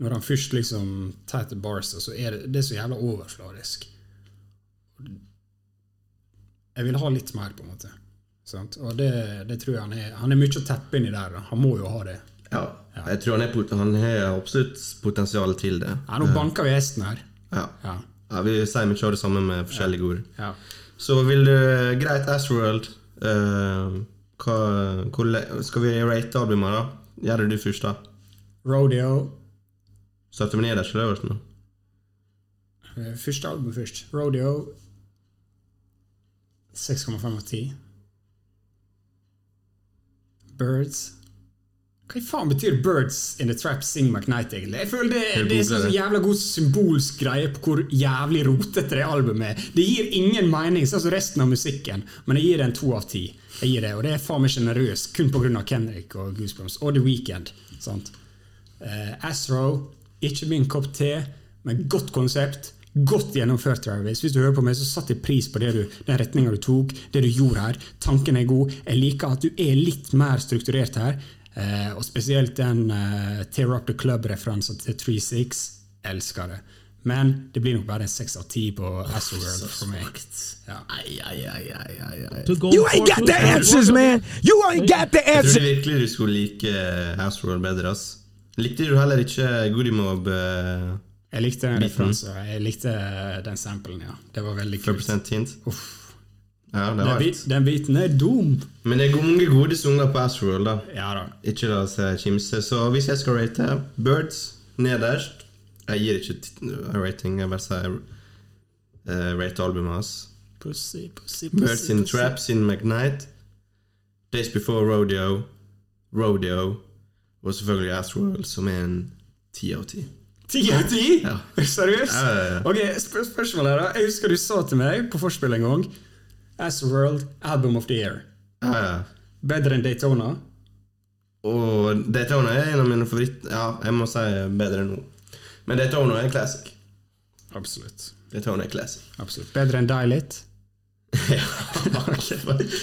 når han først liksom tar til bars, så er det, det er så jævla overfladisk. Jeg vil ha litt mer, på en måte. Sant? Og det, det tror jeg han er. Han er mye å teppe inn i der. da. Han må jo ha det. Ja, jeg tror han, er, han har absolutt potensial til det. Ja, Nå banker vi hesten her. Ja. Ja. ja Vi sier mye av det samme med forskjellige ord. ja. Så vil du Greit, Astroworld. Uh, hva, hvor, skal vi rate albumet, da? Gjør det du først, da. Rodeo. Satte vi nederst, eller øverst? nå? Første album først. Rodeo 6,5 av 10. Birds Hva faen betyr 'Birds in the Trap Sing McKnight'? egentlig? Jeg føler det, det er google sånn jævla god symbolsk greie på hvor jævlig rotete det albumet er. Det gir ingen mening, sånn som resten av musikken, men jeg gir det en to av ti. Jeg gir det, Og det er faen meg sjenerøst, kun pga. Kendrick og Goosebumps og The Weekend. Sant? Uh, Astro, ikke min kopp te, men godt konsept. Godt gjennomført, Travis. Hvis du hører på meg, så satte jeg pris på det du, den retninga du tok, det du gjorde her. Tanken er god. Jeg liker at du er litt mer strukturert her. Eh, og spesielt den eh, Tear Up The Club-referansen til 3-6. Elsker det. Men det blir nok bare en seks av ti på Astroworld for meg. Ja. Ai, ai, ai. You ain't got the answers, man. You ain't got the Jeg trodde virkelig du skulle like eh, Astroworld bedre. ass. Likte du heller ikke Goody Mob eh, Jeg likte den referansen. Jeg likte den samplen, ja. Det var veldig kult. 4 hint? Uff. Ja, det Den, var bit, den biten er dum. Men det er mange gode sanger på Astroworld, da. Ja da. Ikke la oss eh, kimse. Så hvis jeg skal rate Birds nederst Jeg gir ikke t- rating, jeg bare sier uh, rate albumet hans. Pussy, pussy, pussy. Birds in pussy. Traps in McKnight. Days Before Rodeo. Rodeo. Og selvfølgelig Astroworld, som er en ti av ti. Ti av ti? Seriøst? Ja, ja, ja. Ok, spør spørsmålet her, da. Jeg husker du sa til meg på forspill en gang Astroworld, Album of the Year. Ja, ja. Bedre enn Daytona? Og Daytona er en av mine favoritter. Ja, jeg må si bedre nå. Men Daytona er classic. Absolutt. Daytona er classic. Absolutt. Bedre enn Deilit? ja, greit.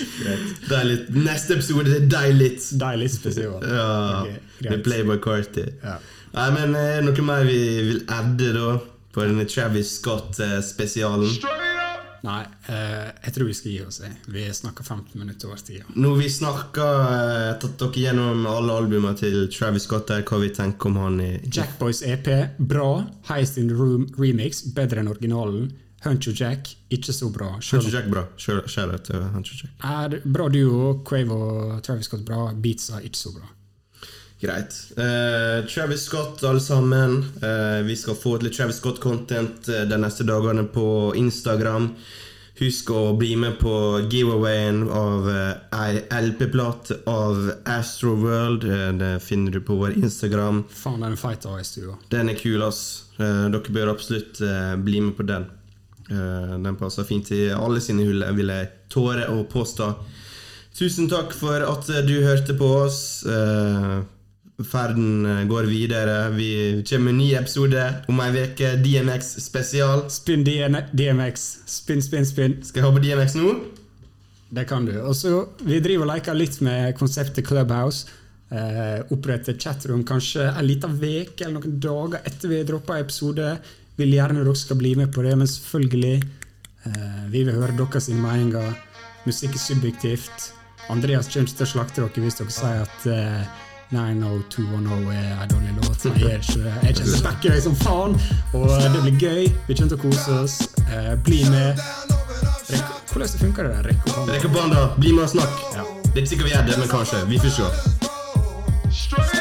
Deilig. Neste episode er deilig. Deilit spesial. Ja, okay, greit. med Playboy Carty. Ja. Nei, men er det noe mer vi vil adde da? På denne Travis Scott-spesialen? Nei, eh, jeg tror vi skal gi oss. jeg. Vi snakker 15 minutter over tida. Når vi snakker eh, tatt dere gjennom alle albumene til Travis Scott, der, hva vi tenker om han i Jackboys EP, bra. Highest in the Room remix, bedre enn originalen. Huncho Jack, ikke så bra. Huncho Jack bra. Shout-out til Huncho Jack. er bra duo. Quave og Travis Scott bra. Beatsa ikke så bra. Greit. Uh, Travis Scott, alle sammen. Uh, vi skal få litt Travis Scott-content eh, de neste dagene på Instagram. Husk å bli med på giveawayen av ei uh, LP-plate av Astroworld. Eh, det finner du på vår Instagram. Faen, den fighter i studio. Den er kul, ass. Eh, dere bør absolutt eh, bli med på den. Eh, den passer fint i alle sine hull, vil jeg tåre å påstå. Tusen takk for at eh, du hørte på oss. Ferden eh, går videre. Vi kommer med en ny episode om ei uke. DMX spesial. Spinn DMX. Spinn, spinn, spinn. Skal jeg ha på DMX nå? Det kan du. Og så Vi driver og leker litt med konseptet Clubhouse. Eh, opprette chatroom kanskje en liten uke eller noen dager etter vi dropper episode. Vil gjerne dere skal bli med på det, men selvfølgelig eh, Vi vil høre deres meninger. Musikk er subjektivt. Andreas kommer til å slakte dere hvis dere sier at eh, 90210 er en dårlig låt. Jeg er ikke. Jeg kjenner til å deg som faen, og det blir gøy. Vi kommer til å kose oss. Eh, bli med. Rek Hvordan funker det der? Rekk opp hånda. Rekk opp hånda, bli med og snakk. Ja. Det er ikke sikkert vi er det, men kanskje. Vi får se.